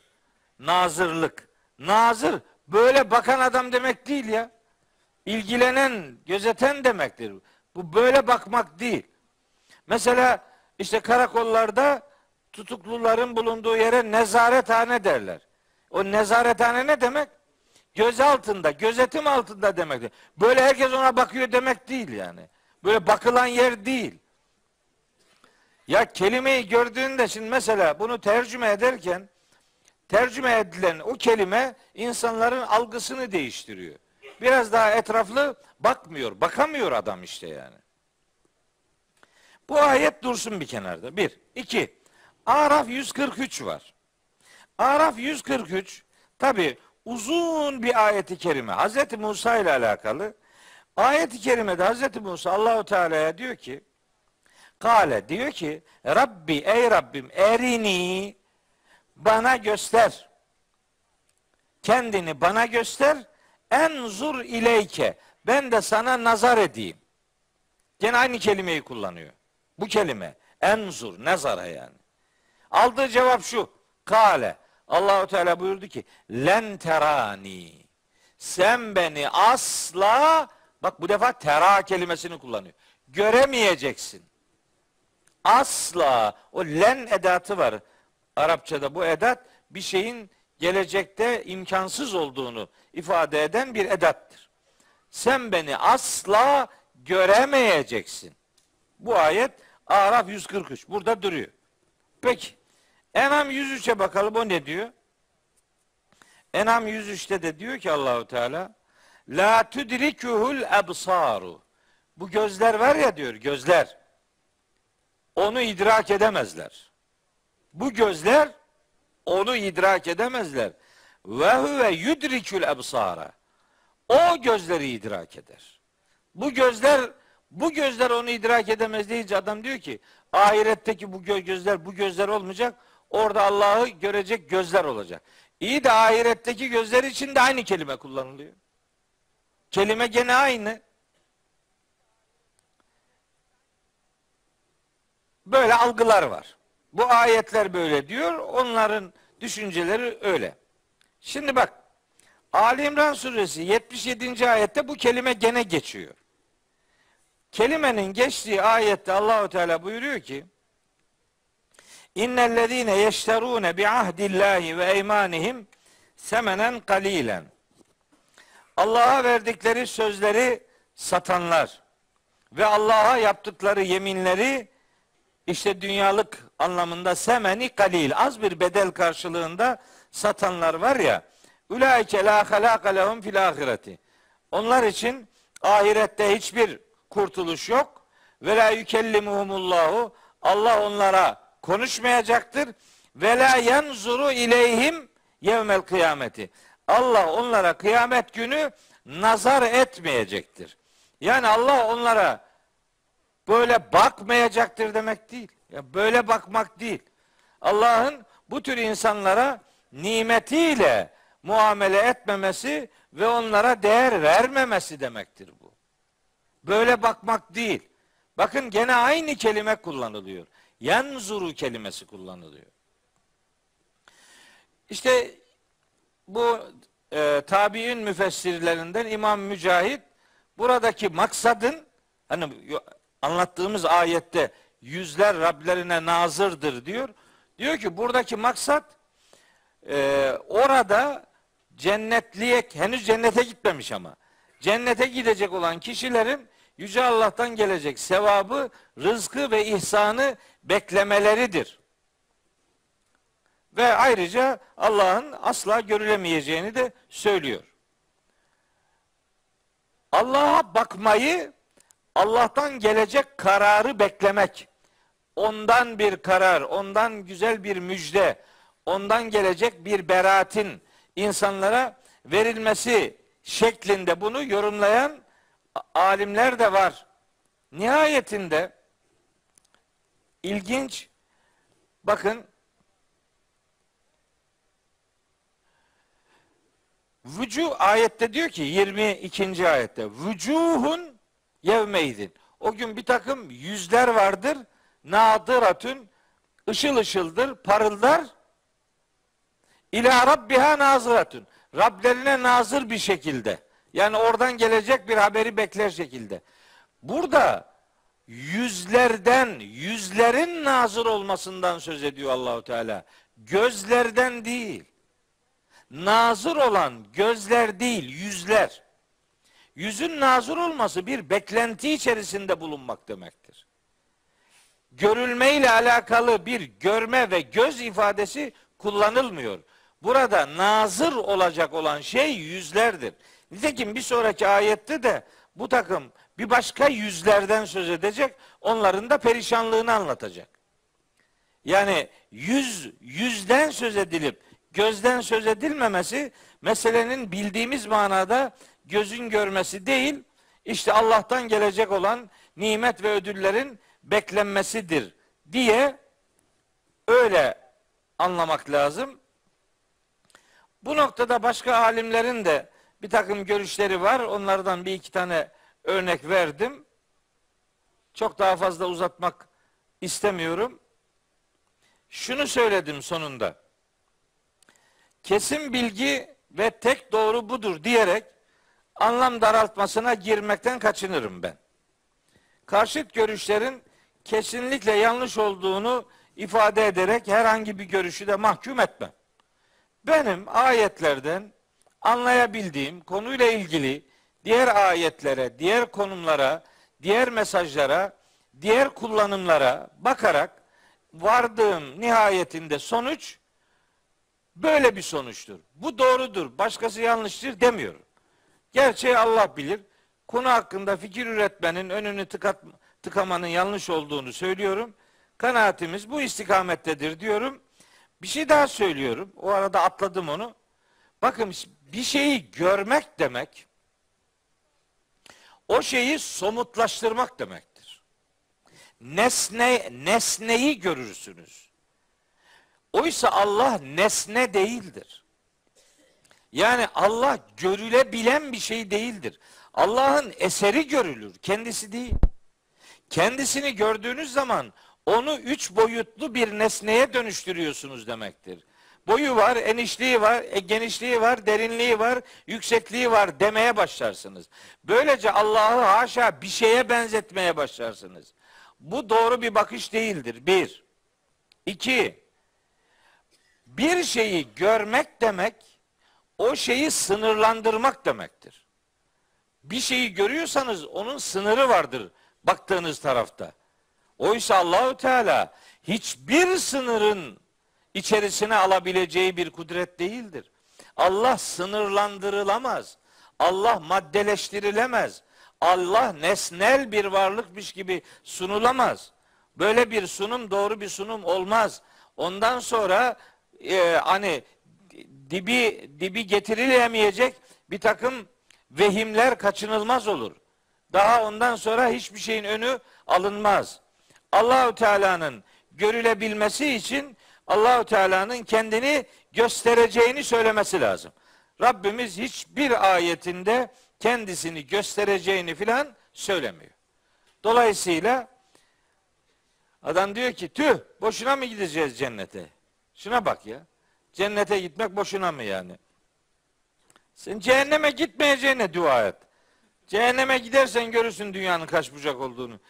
Nazırlık. Nazır böyle bakan adam demek değil ya. İlgilenen, gözeten demektir. Bu böyle bakmak değil. Mesela işte karakollarda tutukluların bulunduğu yere nezarethane derler. O nezarethane ne demek? Göz altında, gözetim altında demektir. Böyle herkes ona bakıyor demek değil yani. Böyle bakılan yer değil. Ya kelimeyi gördüğünde şimdi mesela bunu tercüme ederken tercüme edilen o kelime insanların algısını değiştiriyor. Biraz daha etraflı bakmıyor, bakamıyor adam işte yani. Bu ayet dursun bir kenarda. Bir. iki. Araf 143 var. Araf 143 tabi uzun bir ayeti kerime. Hazreti Musa ile alakalı. Ayeti kerimede Hazreti Musa Allahu Teala'ya diyor ki Kale diyor ki Rabbi ey Rabbim erini bana göster. Kendini bana göster. Enzur ileyke. Ben de sana nazar edeyim. Gene aynı kelimeyi kullanıyor. Bu kelime. Enzur. Nazara yani. Aldığı cevap şu. Kale. Allahu Teala buyurdu ki len terani. Sen beni asla bak bu defa tera kelimesini kullanıyor. Göremeyeceksin. Asla o len edatı var. Arapçada bu edat bir şeyin gelecekte imkansız olduğunu ifade eden bir edattır. Sen beni asla göremeyeceksin. Bu ayet Araf 143 burada duruyor. Peki Enam 103'e bakalım o ne diyor? Enam 103'te de diyor ki Allahu Teala La tudrikuhul ebsaru. Bu gözler var ya diyor gözler. Onu idrak edemezler. Bu gözler onu idrak edemezler. Ve huve yudrikül ebsara. O gözleri idrak eder. Bu gözler bu gözler onu idrak edemez deyince adam diyor ki ahiretteki bu gözler bu gözler olmayacak. Orada Allah'ı görecek gözler olacak. İyi de ahiretteki gözler için de aynı kelime kullanılıyor. Kelime gene aynı. Böyle algılar var. Bu ayetler böyle diyor. Onların düşünceleri öyle. Şimdi bak Ali İmran suresi 77. ayette bu kelime gene geçiyor. Kelimenin geçtiği ayette Allahu Teala buyuruyor ki İnnellezîne yeşterûne bi ahdillahi ve eymanihim semenen kalilen. Allah'a verdikleri sözleri satanlar ve Allah'a yaptıkları yeminleri işte dünyalık anlamında semeni kalil az bir bedel karşılığında satanlar var ya ulaike la halaka lehum fil ahireti. Onlar için ahirette hiçbir kurtuluş yok. Ve la yükellimuhumullahu Allah onlara konuşmayacaktır. Ve la yanzuru ileyhim yevmel kıyameti. Allah onlara kıyamet günü nazar etmeyecektir. Yani Allah onlara böyle bakmayacaktır demek değil. Ya böyle bakmak değil. Allah'ın bu tür insanlara nimetiyle muamele etmemesi ve onlara değer vermemesi demektir bu. Böyle bakmak değil. Bakın gene aynı kelime kullanılıyor. Yenzuru kelimesi kullanılıyor. İşte bu e, tabi'in müfessirlerinden İmam Mücahit buradaki maksadın hani anlattığımız ayette yüzler Rablerine nazırdır diyor. Diyor ki buradaki maksat e, orada cennetliye henüz cennete gitmemiş ama cennete gidecek olan kişilerin Yüce Allah'tan gelecek sevabı, rızkı ve ihsanı beklemeleridir. Ve ayrıca Allah'ın asla görülemeyeceğini de söylüyor. Allah'a bakmayı Allah'tan gelecek kararı beklemek, ondan bir karar, ondan güzel bir müjde, ondan gelecek bir beraatin insanlara verilmesi şeklinde bunu yorumlayan alimler de var. Nihayetinde ilginç bakın Vücu ayette diyor ki 22. ayette vücuhun yevmeydin. O gün bir takım yüzler vardır. Nadıratün ışıl ışıldır, parıldar. İlâ rabbiha nazıratün. Rablerine nazır bir şekilde. Yani oradan gelecek bir haberi bekler şekilde. Burada yüzlerden, yüzlerin nazır olmasından söz ediyor Allahu Teala. Gözlerden değil. Nazır olan gözler değil, yüzler. Yüzün nazır olması bir beklenti içerisinde bulunmak demektir. Görülme ile alakalı bir görme ve göz ifadesi kullanılmıyor. Burada nazır olacak olan şey yüzlerdir. Nitekim bir sonraki ayette de bu takım bir başka yüzlerden söz edecek. Onların da perişanlığını anlatacak. Yani yüz, yüzden söz edilip gözden söz edilmemesi meselenin bildiğimiz manada gözün görmesi değil, işte Allah'tan gelecek olan nimet ve ödüllerin beklenmesidir diye öyle anlamak lazım. Bu noktada başka alimlerin de bir takım görüşleri var. Onlardan bir iki tane örnek verdim. Çok daha fazla uzatmak istemiyorum. Şunu söyledim sonunda. Kesin bilgi ve tek doğru budur diyerek anlam daraltmasına girmekten kaçınırım ben. Karşıt görüşlerin kesinlikle yanlış olduğunu ifade ederek herhangi bir görüşü de mahkum etmem. Benim ayetlerden anlayabildiğim konuyla ilgili diğer ayetlere, diğer konumlara, diğer mesajlara, diğer kullanımlara bakarak vardığım nihayetinde sonuç böyle bir sonuçtur. Bu doğrudur, başkası yanlıştır demiyorum. Gerçeği Allah bilir. Konu hakkında fikir üretmenin önünü tıkat, tıkamanın yanlış olduğunu söylüyorum. Kanaatimiz bu istikamettedir diyorum. Bir şey daha söylüyorum. O arada atladım onu. Bakın bir şeyi görmek demek o şeyi somutlaştırmak demektir. Nesne nesneyi görürsünüz. Oysa Allah nesne değildir. Yani Allah görülebilen bir şey değildir. Allah'ın eseri görülür, kendisi değil. Kendisini gördüğünüz zaman onu üç boyutlu bir nesneye dönüştürüyorsunuz demektir. Boyu var, enişliği var, e, genişliği var, derinliği var, yüksekliği var demeye başlarsınız. Böylece Allah'ı haşa bir şeye benzetmeye başlarsınız. Bu doğru bir bakış değildir. Bir. İki. Bir şeyi görmek demek, o şeyi sınırlandırmak demektir. Bir şeyi görüyorsanız onun sınırı vardır baktığınız tarafta. Oysa Allahü Teala hiçbir sınırın içerisine alabileceği bir kudret değildir. Allah sınırlandırılamaz. Allah maddeleştirilemez. Allah nesnel bir varlıkmış gibi sunulamaz. Böyle bir sunum doğru bir sunum olmaz. Ondan sonra e, hani dibi dibi getirilemeyecek bir takım vehimler kaçınılmaz olur. Daha ondan sonra hiçbir şeyin önü alınmaz. Allahü Teala'nın görülebilmesi için Allahü Teala'nın kendini göstereceğini söylemesi lazım. Rabbimiz hiçbir ayetinde kendisini göstereceğini filan söylemiyor. Dolayısıyla adam diyor ki tüh boşuna mı gideceğiz cennete? Şuna bak ya. Cennete gitmek boşuna mı yani? Sen cehenneme gitmeyeceğine dua et. Cehenneme gidersen görürsün dünyanın kaç bucak olduğunu.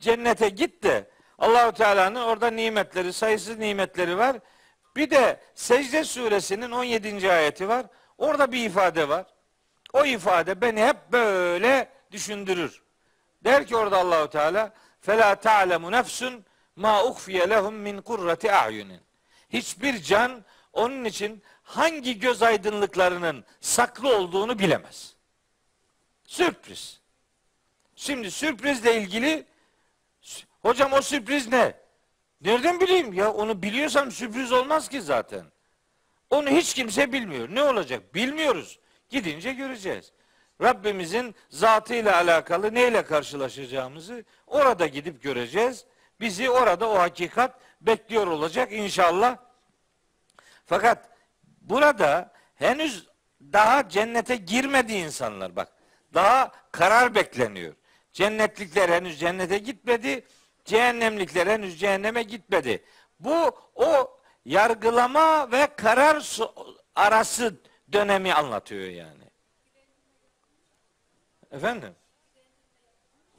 Cennete git de Allahu Teala'nın orada nimetleri, sayısız nimetleri var. Bir de Secde suresinin 17. ayeti var. Orada bir ifade var. O ifade beni hep böyle düşündürür. Der ki orada Allahu Teala fela ta'lemu nefsun ma uhfiye lehum min kurrati a'yunin. Hiçbir can onun için hangi göz aydınlıklarının saklı olduğunu bilemez. Sürpriz. Şimdi sürprizle ilgili hocam o sürpriz ne? Nereden bileyim ya onu biliyorsam sürpriz olmaz ki zaten. Onu hiç kimse bilmiyor. Ne olacak? Bilmiyoruz. Gidince göreceğiz. Rabbimizin zatıyla alakalı neyle karşılaşacağımızı orada gidip göreceğiz. Bizi orada o hakikat bekliyor olacak inşallah. Fakat burada henüz daha cennete girmedi insanlar bak. Daha karar bekleniyor. Cennetlikler henüz cennete gitmedi. Cehennemlikler henüz cehenneme gitmedi. Bu o yargılama ve karar arası dönemi anlatıyor yani. Efendim?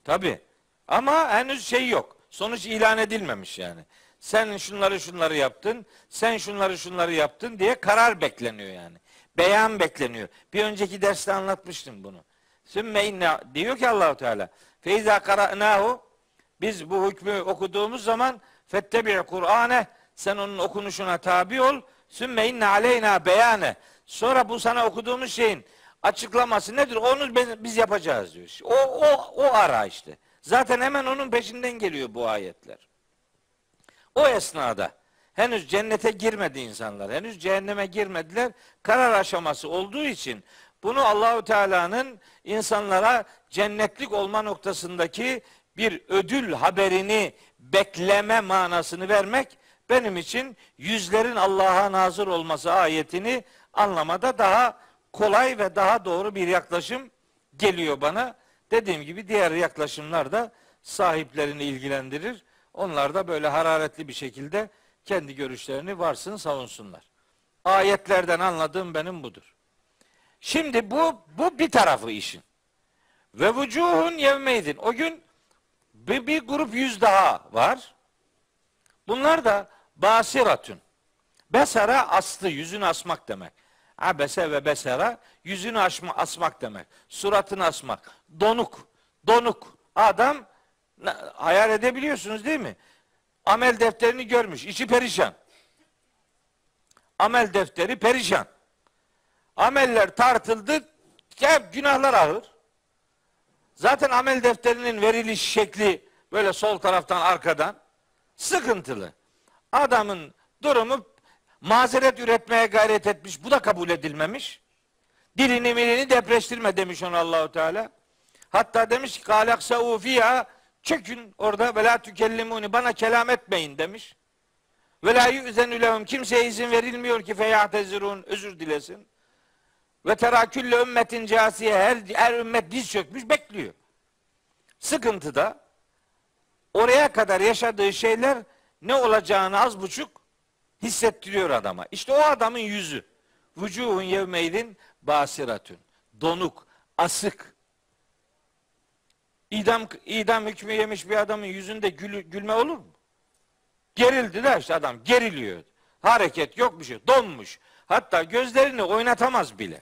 Tabi. Ama henüz şey yok. Sonuç ilan edilmemiş yani. Sen şunları şunları yaptın, sen şunları şunları yaptın diye karar bekleniyor yani. Beyan bekleniyor. Bir önceki derste anlatmıştım bunu. Sümme inne diyor ki Allahu Teala. Feiza qara'nahu biz bu hükmü okuduğumuz zaman fettebi Kur'ane sen onun okunuşuna tabi ol. Sümme inne aleyna beyane. Sonra bu sana okuduğumuz şeyin açıklaması nedir? Onu biz yapacağız diyor. O, o, o ara işte. Zaten hemen onun peşinden geliyor bu ayetler. O esnada henüz cennete girmedi insanlar. Henüz cehenneme girmediler. Karar aşaması olduğu için bunu Allahu Teala'nın insanlara cennetlik olma noktasındaki bir ödül haberini bekleme manasını vermek benim için yüzlerin Allah'a nazır olması ayetini anlamada daha kolay ve daha doğru bir yaklaşım geliyor bana. Dediğim gibi diğer yaklaşımlar da sahiplerini ilgilendirir. Onlar da böyle hararetli bir şekilde kendi görüşlerini varsın savunsunlar. Ayetlerden anladığım benim budur. Şimdi bu bu bir tarafı işin. Ve vucuhun yevmeydin. O gün bir, bir grup yüz daha var. Bunlar da basiratun. Besara astı, yüzünü asmak demek. Abese ve besera yüzünü asma, asmak demek. Suratını asmak. Donuk. Donuk. Adam hayal edebiliyorsunuz değil mi? Amel defterini görmüş. içi perişan. Amel defteri perişan. Ameller tartıldı. Hep günahlar ağır. Zaten amel defterinin veriliş şekli böyle sol taraftan arkadan sıkıntılı. Adamın durumu mazeret üretmeye gayret etmiş. Bu da kabul edilmemiş. Dilini milini depreştirme demiş ona Allahu Teala. Hatta demiş ki kalaksa fiha çökün orada ve la tükellimuni bana kelam etmeyin demiş. Ve la yüzenü kimseye izin verilmiyor ki feyatezirun özür dilesin. Ve terakülle ümmetin casiye her, her ümmet diz çökmüş bekliyor. Sıkıntıda oraya kadar yaşadığı şeyler ne olacağını az buçuk hissettiriyor adama. İşte o adamın yüzü. Vücuhun yevmeydin basiratün. Donuk, asık. İdam, idam hükmü yemiş bir adamın yüzünde gül, gülme olur mu? Gerildi de işte adam geriliyor. Hareket yok bir şey. Donmuş. Hatta gözlerini oynatamaz bile.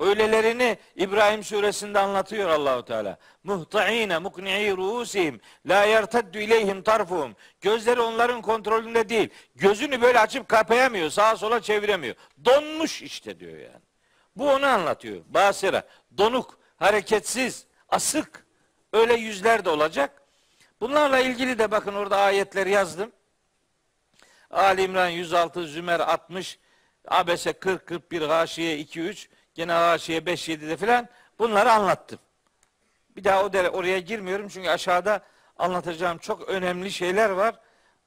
Öylelerini İbrahim suresinde anlatıyor Allahu Teala. Muhtaine mukni'i ruusihim la yerteddu ileyhim tarfuhum. Gözleri onların kontrolünde değil. Gözünü böyle açıp kapayamıyor. Sağa sola çeviremiyor. Donmuş işte diyor yani. Bu onu anlatıyor. Basira. Donuk, hareketsiz, asık. Öyle yüzler de olacak. Bunlarla ilgili de bakın orada ayetleri yazdım. Ali İmran 106, Zümer 60, Abese 40, 41, Haşiye 2, 3 Gene Haşiye 5-7'de filan bunları anlattım. Bir daha o dere, oraya girmiyorum çünkü aşağıda anlatacağım çok önemli şeyler var.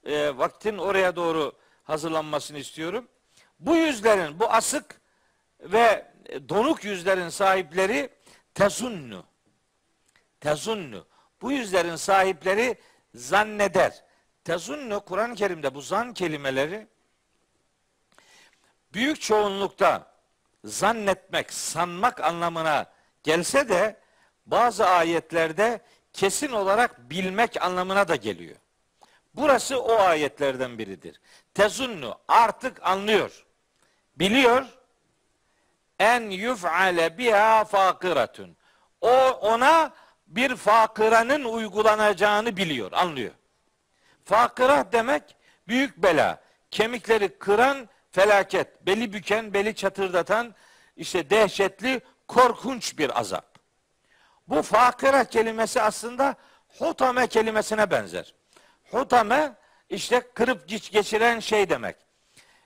E, vaktin oraya doğru hazırlanmasını istiyorum. Bu yüzlerin, bu asık ve donuk yüzlerin sahipleri tezunnu. Tezunnu. Bu yüzlerin sahipleri zanneder. Tezunnu Kur'an-ı Kerim'de bu zan kelimeleri büyük çoğunlukta zannetmek, sanmak anlamına gelse de bazı ayetlerde kesin olarak bilmek anlamına da geliyor. Burası o ayetlerden biridir. Tezunnu artık anlıyor. Biliyor. En yuf'ale biha fakiratun. O ona bir fakıranın uygulanacağını biliyor, anlıyor. Fakıra demek büyük bela. Kemikleri kıran felaket, beli büken, beli çatırdatan işte dehşetli, korkunç bir azap. Bu fakıra kelimesi aslında hutame kelimesine benzer. Hutame işte kırıp geçiren şey demek.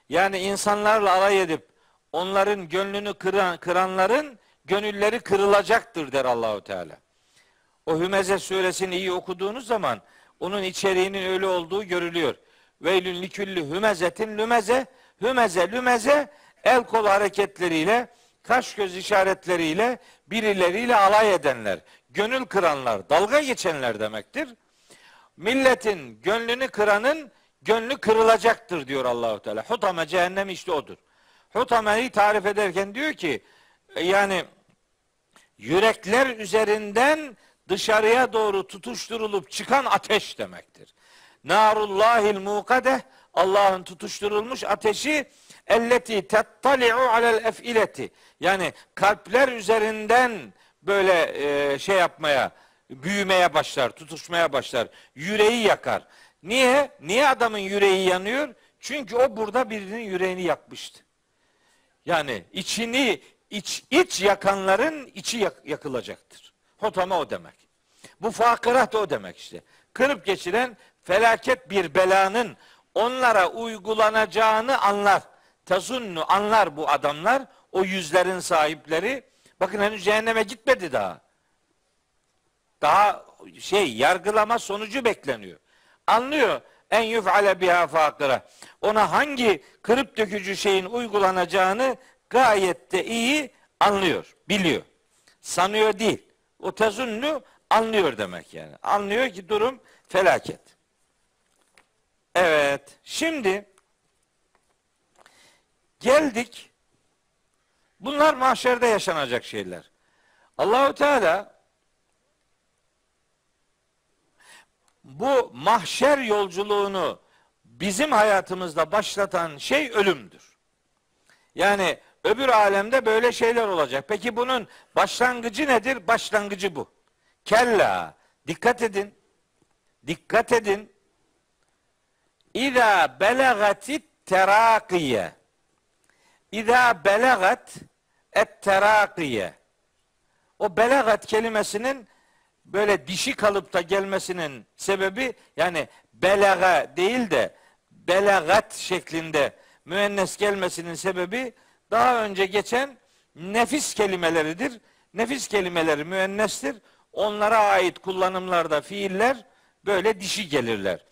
Yani insanlarla alay edip onların gönlünü kıran, kıranların gönülleri kırılacaktır der Allahu Teala. O Hümeze suresini iyi okuduğunuz zaman onun içeriğinin öyle olduğu görülüyor. Veylün likülli hümezetin lümeze hümeze lümeze el kol hareketleriyle kaş göz işaretleriyle birileriyle alay edenler, gönül kıranlar, dalga geçenler demektir. Milletin gönlünü kıranın gönlü kırılacaktır diyor Allahu Teala. Hutame cehennem işte odur. Hutame'yi tarif ederken diyor ki yani yürekler üzerinden dışarıya doğru tutuşturulup çıkan ateş demektir. Narullahil mukadeh Allah'ın tutuşturulmuş ateşi elleti tettali'u alel efileti yani kalpler üzerinden böyle e, şey yapmaya büyümeye başlar, tutuşmaya başlar. Yüreği yakar. Niye? Niye adamın yüreği yanıyor? Çünkü o burada birinin yüreğini yakmıştı. Yani içini iç, iç yakanların içi yak, yakılacaktır. Hotama o demek. Bu fakırat da o demek işte. Kırıp geçiren felaket bir belanın onlara uygulanacağını anlar. Tazunnu anlar bu adamlar. O yüzlerin sahipleri. Bakın henüz cehenneme gitmedi daha. Daha şey yargılama sonucu bekleniyor. Anlıyor en yuf'ale biha fakıra. Ona hangi kırıp dökücü şeyin uygulanacağını gayet de iyi anlıyor, biliyor. Sanıyor değil. O tezunnu anlıyor demek yani. Anlıyor ki durum felaket. Evet. Şimdi geldik. Bunlar mahşerde yaşanacak şeyler. Allahu Teala bu mahşer yolculuğunu bizim hayatımızda başlatan şey ölümdür. Yani öbür alemde böyle şeyler olacak. Peki bunun başlangıcı nedir? Başlangıcı bu. Kella. Dikkat edin. Dikkat edin. İza belagatit terakiye. İza belagat et terakiye. O belagat kelimesinin böyle dişi kalıpta gelmesinin sebebi yani belaga değil de belagat şeklinde müennes gelmesinin sebebi daha önce geçen nefis kelimeleridir. Nefis kelimeleri müennestir. Onlara ait kullanımlarda fiiller böyle dişi gelirler.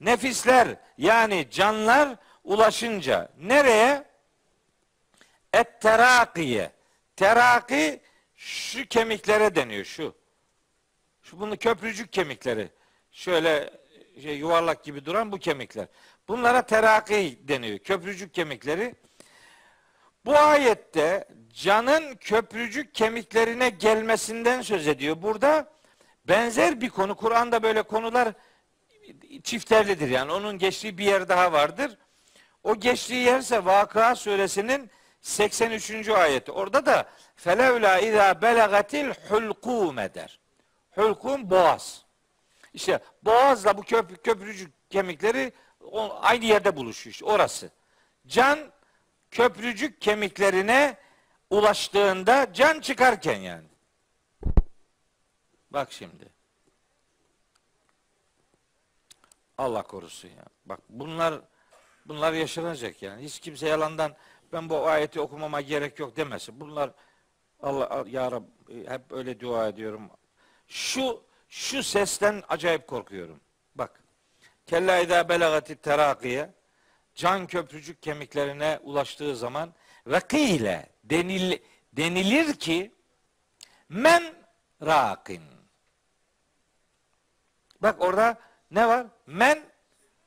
Nefisler yani canlar ulaşınca nereye? Et terakiye. Teraki şu kemiklere deniyor şu. Şu bunu köprücük kemikleri. Şöyle şey, yuvarlak gibi duran bu kemikler. Bunlara teraki deniyor. Köprücük kemikleri. Bu ayette canın köprücük kemiklerine gelmesinden söz ediyor. Burada benzer bir konu. Kur'an'da böyle konular çifterlidir. Yani onun geçtiği bir yer daha vardır. O geçtiği yerse Vakıa suresinin 83. ayeti. Orada da felevla izâ belagatil hulkum eder. Hulkum boğaz. İşte boğazla bu köp köprücük kemikleri aynı yerde buluşuyor. İşte orası. Can köprücük kemiklerine ulaştığında can çıkarken yani. Bak şimdi. Allah korusun ya. Bak bunlar bunlar yaşanacak yani. Hiç kimse yalandan ben bu ayeti okumama gerek yok demesin. Bunlar Allah ya Rab hep öyle dua ediyorum. Şu şu sesten acayip korkuyorum. Bak. Kella idâ belagati terakiye can köprücük kemiklerine ulaştığı zaman ve kıyle denil, denilir ki men rakin. Bak orada ne var? Men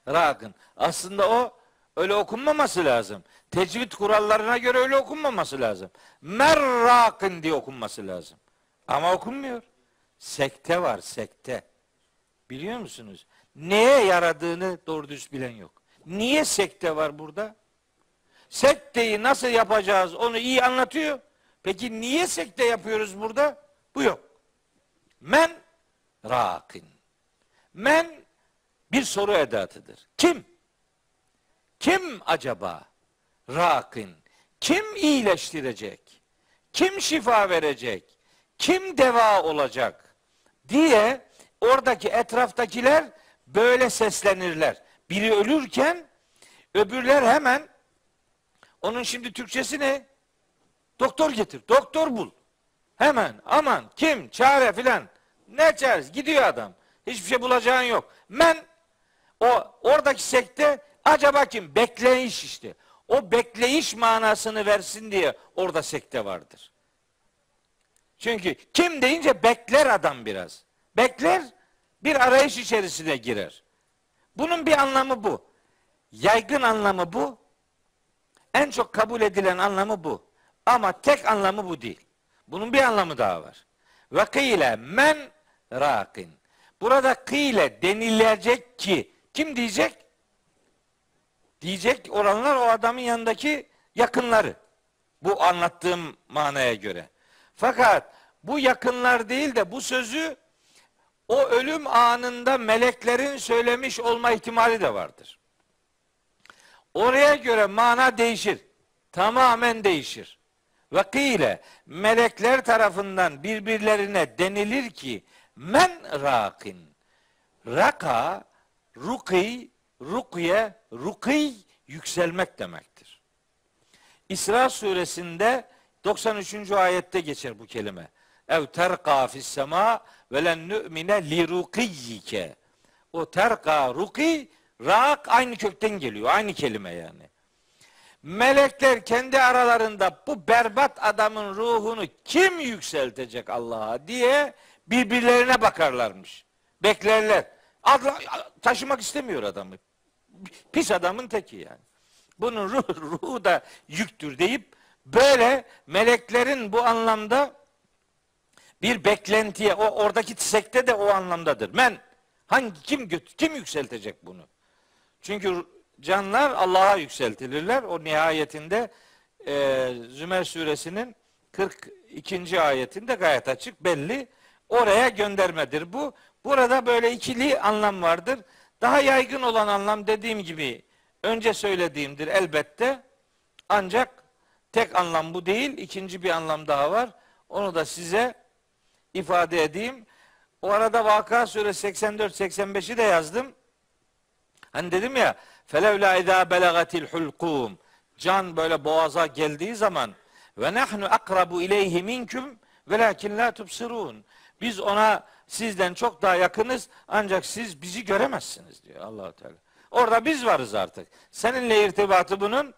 rakin. Aslında o öyle okunmaması lazım. Tecvid kurallarına göre öyle okunmaması lazım. Merrakin diye okunması lazım. Ama okunmuyor. Sekte var sekte. Biliyor musunuz? Neye yaradığını doğru düz bilen yok. Niye sekte var burada? Sekteyi nasıl yapacağız onu iyi anlatıyor. Peki niye sekte yapıyoruz burada? Bu yok. Men rakin. Men bir soru edatıdır. Kim? Kim acaba? Rakin. Kim iyileştirecek? Kim şifa verecek? Kim deva olacak? Diye oradaki etraftakiler böyle seslenirler. Biri ölürken öbürler hemen onun şimdi Türkçesi ne? Doktor getir. Doktor bul. Hemen aman kim çare filan. Ne çaresi? Gidiyor adam. Hiçbir şey bulacağın yok. Men o oradaki sekte acaba kim? Bekleyiş işte. o bekleyiş manasını versin diye orada sekte vardır. Çünkü kim deyince bekler adam biraz. Bekler bir arayış içerisine girer. Bunun bir anlamı bu. Yaygın anlamı bu. En çok kabul edilen anlamı bu. Ama tek anlamı bu değil. Bunun bir anlamı daha var. Ve kıyle men rakin. Burada kıyle denilecek ki kim diyecek? Diyecek olanlar o adamın yanındaki yakınları. Bu anlattığım manaya göre. Fakat bu yakınlar değil de bu sözü o ölüm anında meleklerin söylemiş olma ihtimali de vardır. Oraya göre mana değişir. Tamamen değişir. Vakile melekler tarafından birbirlerine denilir ki men rakin. Raka, ruki, rukye, rukiy yükselmek demektir. İsra suresinde 93. ayette geçer bu kelime. Ev terqa fis sema ve len nu'mine li rukiyyike. O terqa ruki rak aynı kökten geliyor. Aynı kelime yani. Melekler kendi aralarında bu berbat adamın ruhunu kim yükseltecek Allah'a diye birbirlerine bakarlarmış. Beklerler. Adla, taşımak istemiyor adamı. Pis adamın teki yani. Bunun ruh, ruhu da yüktür deyip böyle meleklerin bu anlamda bir beklentiye o oradaki sekte de o anlamdadır. Men hangi kim kim yükseltecek bunu? Çünkü canlar Allah'a yükseltilirler. O nihayetinde e, Zümer suresinin 42. ayetinde gayet açık belli. Oraya göndermedir bu. Burada böyle ikili anlam vardır. Daha yaygın olan anlam dediğim gibi önce söylediğimdir elbette. Ancak tek anlam bu değil. İkinci bir anlam daha var. Onu da size ifade edeyim. O arada Vaka suresi 84-85'i de yazdım. Hani dedim ya felevla izâ belagatil hulkum can böyle boğaza geldiği zaman ve nahnu akrabu ileyhi minkum velakin la tubsirun. Biz ona sizden çok daha yakınız ancak siz bizi göremezsiniz diyor allah Teala. Orada biz varız artık. Seninle irtibatı bunun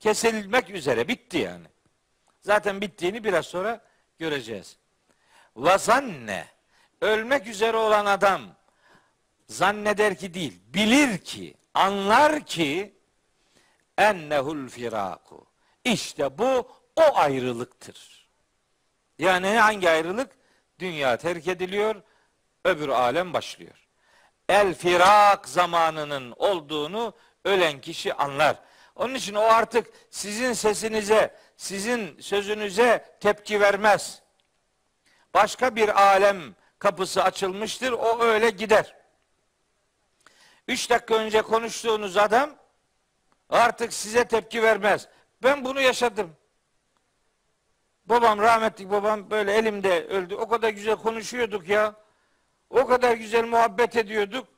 kesilmek üzere. Bitti yani. Zaten bittiğini biraz sonra göreceğiz. Vazanne ölmek üzere olan adam zanneder ki değil, bilir ki, anlar ki ennehul firaku. İşte bu o ayrılıktır. Yani hangi ayrılık? Dünya terk ediliyor, öbür alem başlıyor. El firak zamanının olduğunu ölen kişi anlar. Onun için o artık sizin sesinize, sizin sözünüze tepki vermez. Başka bir alem kapısı açılmıştır, o öyle gider. Üç dakika önce konuştuğunuz adam artık size tepki vermez. Ben bunu yaşadım. Babam rahmetli babam böyle elimde öldü. O kadar güzel konuşuyorduk ya. O kadar güzel muhabbet ediyorduk.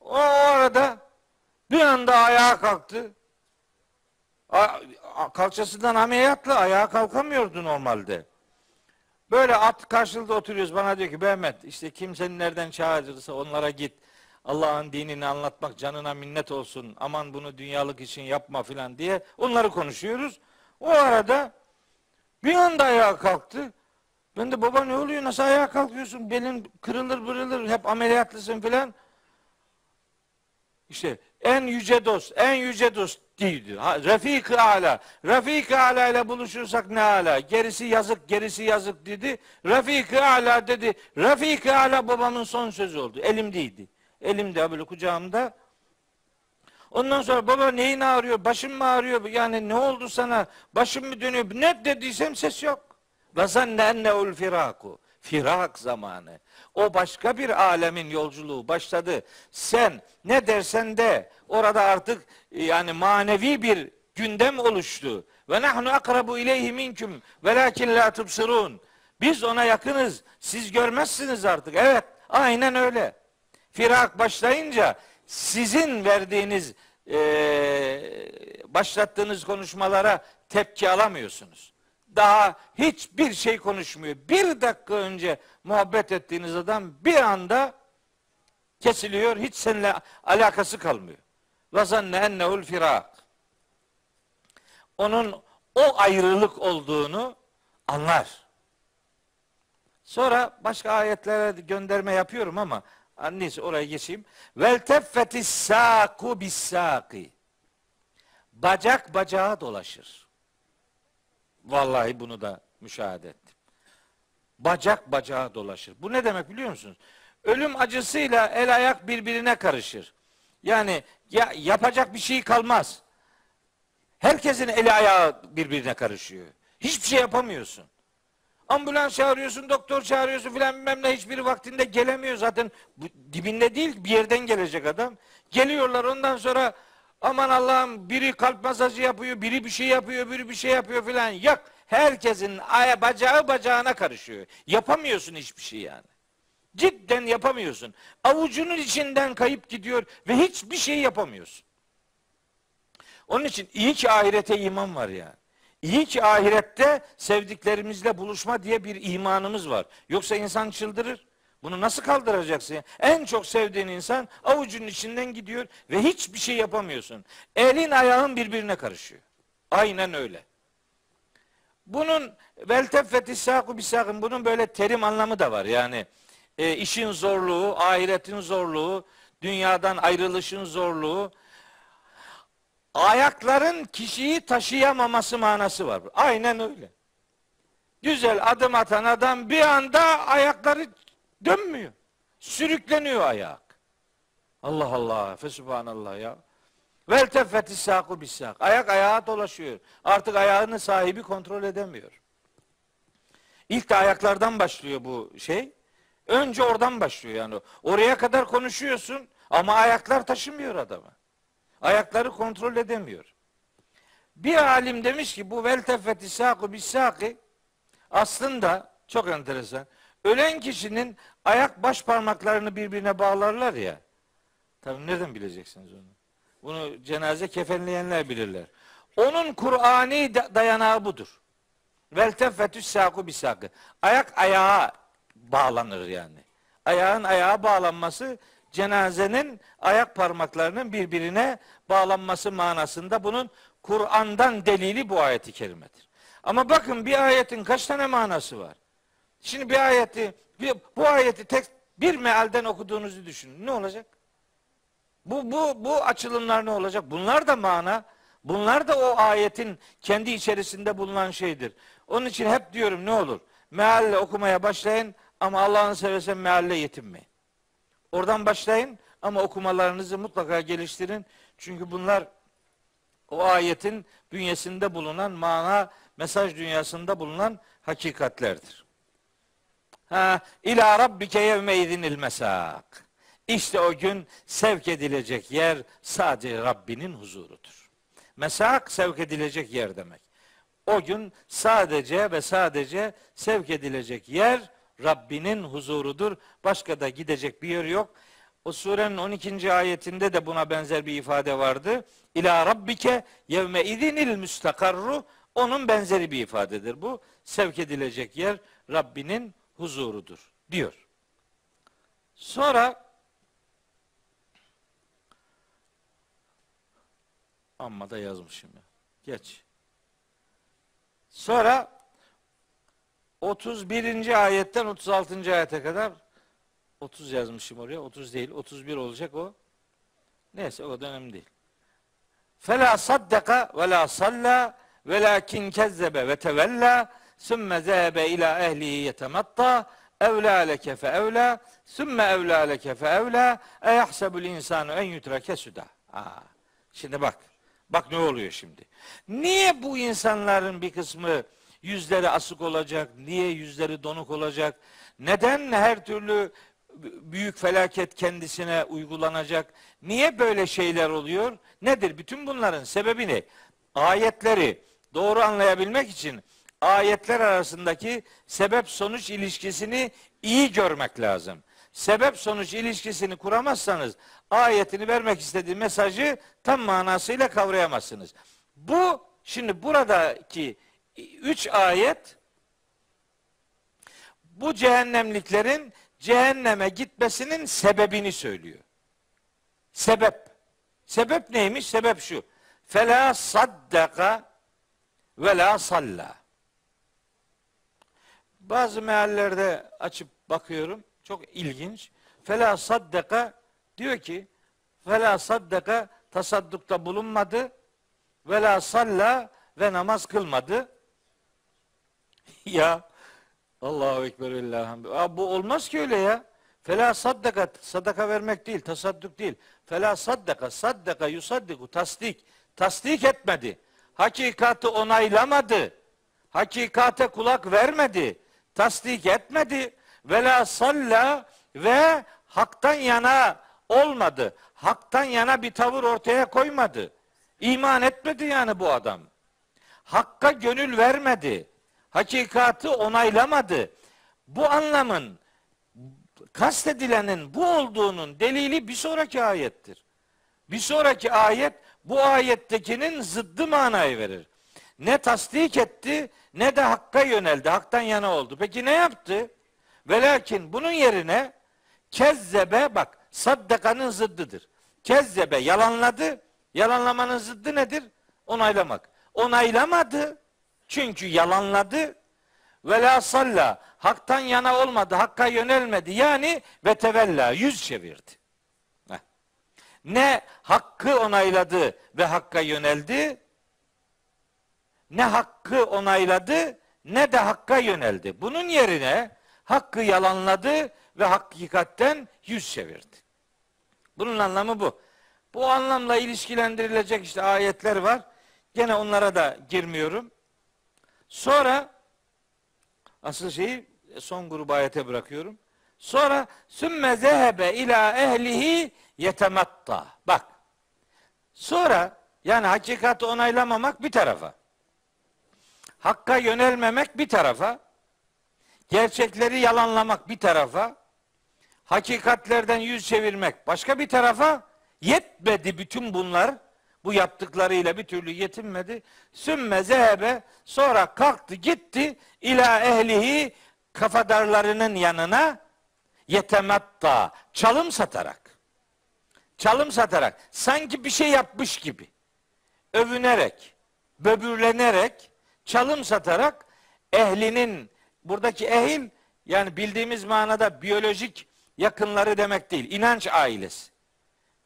O, o arada bir anda ayağa kalktı. A, kalçasından ameliyatla ayağa kalkamıyordu normalde. Böyle at karşılıklı oturuyoruz. Bana diyor ki Mehmet işte kimsenin nereden çağırırsa onlara git. Allah'ın dinini anlatmak canına minnet olsun. Aman bunu dünyalık için yapma filan diye onları konuşuyoruz. O arada bir anda ayağa kalktı. Ben de baba ne oluyor nasıl ayağa kalkıyorsun? Belin kırılır bırılır hep ameliyatlısın filan. İşte en yüce dost, en yüce dost değildi. Refik-i ala. Refik-i ala ile buluşursak ne ala. Gerisi yazık, gerisi yazık dedi. Refik-i ala dedi. Refik-i ala babamın son sözü oldu. Elimdeydi. Elimde böyle kucağımda. Ondan sonra baba neyin ağrıyor? Başım mı ağrıyor? Yani ne oldu sana? Başım mı dönüyor? Ne dediysem ses yok. Ve zanne enneul firaku. Firak zamanı. O başka bir alemin yolculuğu başladı. Sen ne dersen de orada artık yani manevi bir gündem oluştu. Ve nahnu akrabu ileyhi minkum velakin la tubsirun. Biz ona yakınız. Siz görmezsiniz artık. Evet, aynen öyle. Firak başlayınca sizin verdiğiniz e, başlattığınız konuşmalara tepki alamıyorsunuz. Daha hiçbir şey konuşmuyor. Bir dakika önce muhabbet ettiğiniz adam bir anda kesiliyor. Hiç seninle alakası kalmıyor. Ve zanne ennehul firak. onun o ayrılık olduğunu anlar. Sonra başka ayetlere gönderme yapıyorum ama neyse oraya geçeyim. Vel teffetis saku bis. Bacak bacağa dolaşır. Vallahi bunu da müşahede ettim. Bacak bacağa dolaşır. Bu ne demek biliyor musunuz? Ölüm acısıyla el ayak birbirine karışır. Yani ya, yapacak bir şey kalmaz. Herkesin eli ayağı birbirine karışıyor. Hiçbir şey yapamıyorsun. Ambulans çağırıyorsun, doktor çağırıyorsun filan bilmem ne hiçbiri vaktinde gelemiyor zaten. Bu dibinde değil bir yerden gelecek adam. Geliyorlar ondan sonra aman Allah'ım biri kalp masajı yapıyor, biri bir şey yapıyor, biri bir şey yapıyor filan. Yok. Herkesin bacağı bacağına karışıyor. Yapamıyorsun hiçbir şey yani. Cidden yapamıyorsun. Avucunun içinden kayıp gidiyor ve hiçbir şey yapamıyorsun. Onun için iyi ki ahirete iman var ya. İyi ki ahirette sevdiklerimizle buluşma diye bir imanımız var. Yoksa insan çıldırır. Bunu nasıl kaldıracaksın? En çok sevdiğin insan avucunun içinden gidiyor ve hiçbir şey yapamıyorsun. Elin ayağın birbirine karışıyor. Aynen öyle. Bunun vel teffeti bisakın bunun böyle terim anlamı da var. Yani e, işin zorluğu, ahiretin zorluğu, dünyadan ayrılışın zorluğu, ayakların kişiyi taşıyamaması manası var. Aynen öyle. Güzel adım atan adam bir anda ayakları dönmüyor. Sürükleniyor ayak. Allah Allah. Fesubhanallah ya. Vel teffeti saku bisak. Ayak ayağa dolaşıyor. Artık ayağını sahibi kontrol edemiyor. İlk de ayaklardan başlıyor bu şey. Önce oradan başlıyor yani. Oraya kadar konuşuyorsun ama ayaklar taşımıyor adamı. Ayakları kontrol edemiyor. Bir alim demiş ki bu vel teffeti saku bisaki aslında çok enteresan. Ölen kişinin ayak baş parmaklarını birbirine bağlarlar ya. Tabii nereden bileceksiniz onu? Bunu cenaze kefenleyenler bilirler. Onun Kur'ani dayanağı budur. Vel teffetüs saku. Ayak ayağa bağlanır yani. Ayağın ayağa bağlanması cenazenin ayak parmaklarının birbirine bağlanması manasında bunun Kur'an'dan delili bu ayeti kerimedir. Ama bakın bir ayetin kaç tane manası var? Şimdi bir ayeti, bir, bu ayeti tek bir mealden okuduğunuzu düşünün. Ne olacak? Bu, bu, bu açılımlar ne olacak? Bunlar da mana. Bunlar da o ayetin kendi içerisinde bulunan şeydir. Onun için hep diyorum ne olur? Mealle okumaya başlayın ama Allah'ını seversen mealle yetinmeyin. Oradan başlayın ama okumalarınızı mutlaka geliştirin. Çünkü bunlar o ayetin bünyesinde bulunan mana, mesaj dünyasında bulunan hakikatlerdir. Ha, ila rabbike yevme idinil mesak. İşte o gün sevk edilecek yer sadece Rabbinin huzurudur. Mesak sevk edilecek yer demek. O gün sadece ve sadece sevk edilecek yer Rabbinin huzurudur. Başka da gidecek bir yer yok. O surenin 12. ayetinde de buna benzer bir ifade vardı. İla rabbike yevme idinil müstakarru onun benzeri bir ifadedir bu. Sevk edilecek yer Rabbinin huzurudur diyor. Sonra amma da yazmışım ya. Geç. Sonra 31. ayetten 36. ayete kadar 30 yazmışım oraya. 30 değil. 31 olacak o. Neyse o dönem değil. Fela saddaka ve la salla velakin kezzebe ve tevella sümme zehebe ila ehlihi yetematta evlâ leke fe evlâ sümme evlâ leke fe evlâ e yahsebul insanu en yutrake suda. Aa, şimdi bak. Bak ne oluyor şimdi. Niye bu insanların bir kısmı yüzleri asık olacak? Niye yüzleri donuk olacak? Neden her türlü büyük felaket kendisine uygulanacak? Niye böyle şeyler oluyor? Nedir? Bütün bunların sebebi ne? Ayetleri doğru anlayabilmek için ayetler arasındaki sebep sonuç ilişkisini iyi görmek lazım. Sebep sonuç ilişkisini kuramazsanız ayetini vermek istediği mesajı tam manasıyla kavrayamazsınız. Bu şimdi buradaki üç ayet bu cehennemliklerin cehenneme gitmesinin sebebini söylüyor. Sebep. Sebep neymiş? Sebep şu. Fela saddaka ve la salla. Bazı meallerde açıp bakıyorum. Çok ilginç. Fela saddaka diyor ki fela saddaka tasaddukta bulunmadı ve la salla ve namaz kılmadı. ya Allahu Ekber Allah'ım. Bu olmaz ki öyle ya. Fela saddaka sadaka vermek değil, tasadduk değil. Fela saddaka saddaka yusaddiku tasdik. Tasdik etmedi. Hakikati onaylamadı. Hakikate kulak vermedi. Tasdik etmedi. Vela salla ve haktan yana olmadı. Haktan yana bir tavır ortaya koymadı. İman etmedi yani bu adam. Hakka gönül vermedi. Hakikati onaylamadı. Bu anlamın kastedilenin bu olduğunun delili bir sonraki ayettir. Bir sonraki ayet bu ayettekinin zıddı manayı verir. Ne tasdik etti ne de hakka yöneldi. Haktan yana oldu. Peki ne yaptı? Ve bunun yerine kezzebe bak saddakanın zıddıdır. Kezzebe yalanladı. Yalanlamanın zıddı nedir? Onaylamak. Onaylamadı. Çünkü yalanladı. Ve la salla. Haktan yana olmadı. Hakka yönelmedi. Yani ve tevella. Yüz çevirdi. Ne hakkı onayladı ve hakka yöneldi. Ne hakkı onayladı ne de hakka yöneldi. Bunun yerine hakkı yalanladı ve hakikatten yüz çevirdi. Bunun anlamı bu. Bu anlamla ilişkilendirilecek işte ayetler var. Gene onlara da girmiyorum. Sonra asıl şeyi son grubu ayete bırakıyorum. Sonra sümme zehebe ila ehlihi yetematta. Bak. Sonra yani hakikati onaylamamak bir tarafa. Hakka yönelmemek bir tarafa. Gerçekleri yalanlamak bir tarafa. Hakikatlerden yüz çevirmek başka bir tarafa. Yetmedi bütün bunlar. Bu yaptıklarıyla bir türlü yetinmedi. Sümme zehebe sonra kalktı gitti ila ehlihi kafadarlarının yanına yetematta çalım satarak çalım satarak sanki bir şey yapmış gibi övünerek böbürlenerek çalım satarak ehlinin buradaki ehil yani bildiğimiz manada biyolojik yakınları demek değil. inanç ailesi.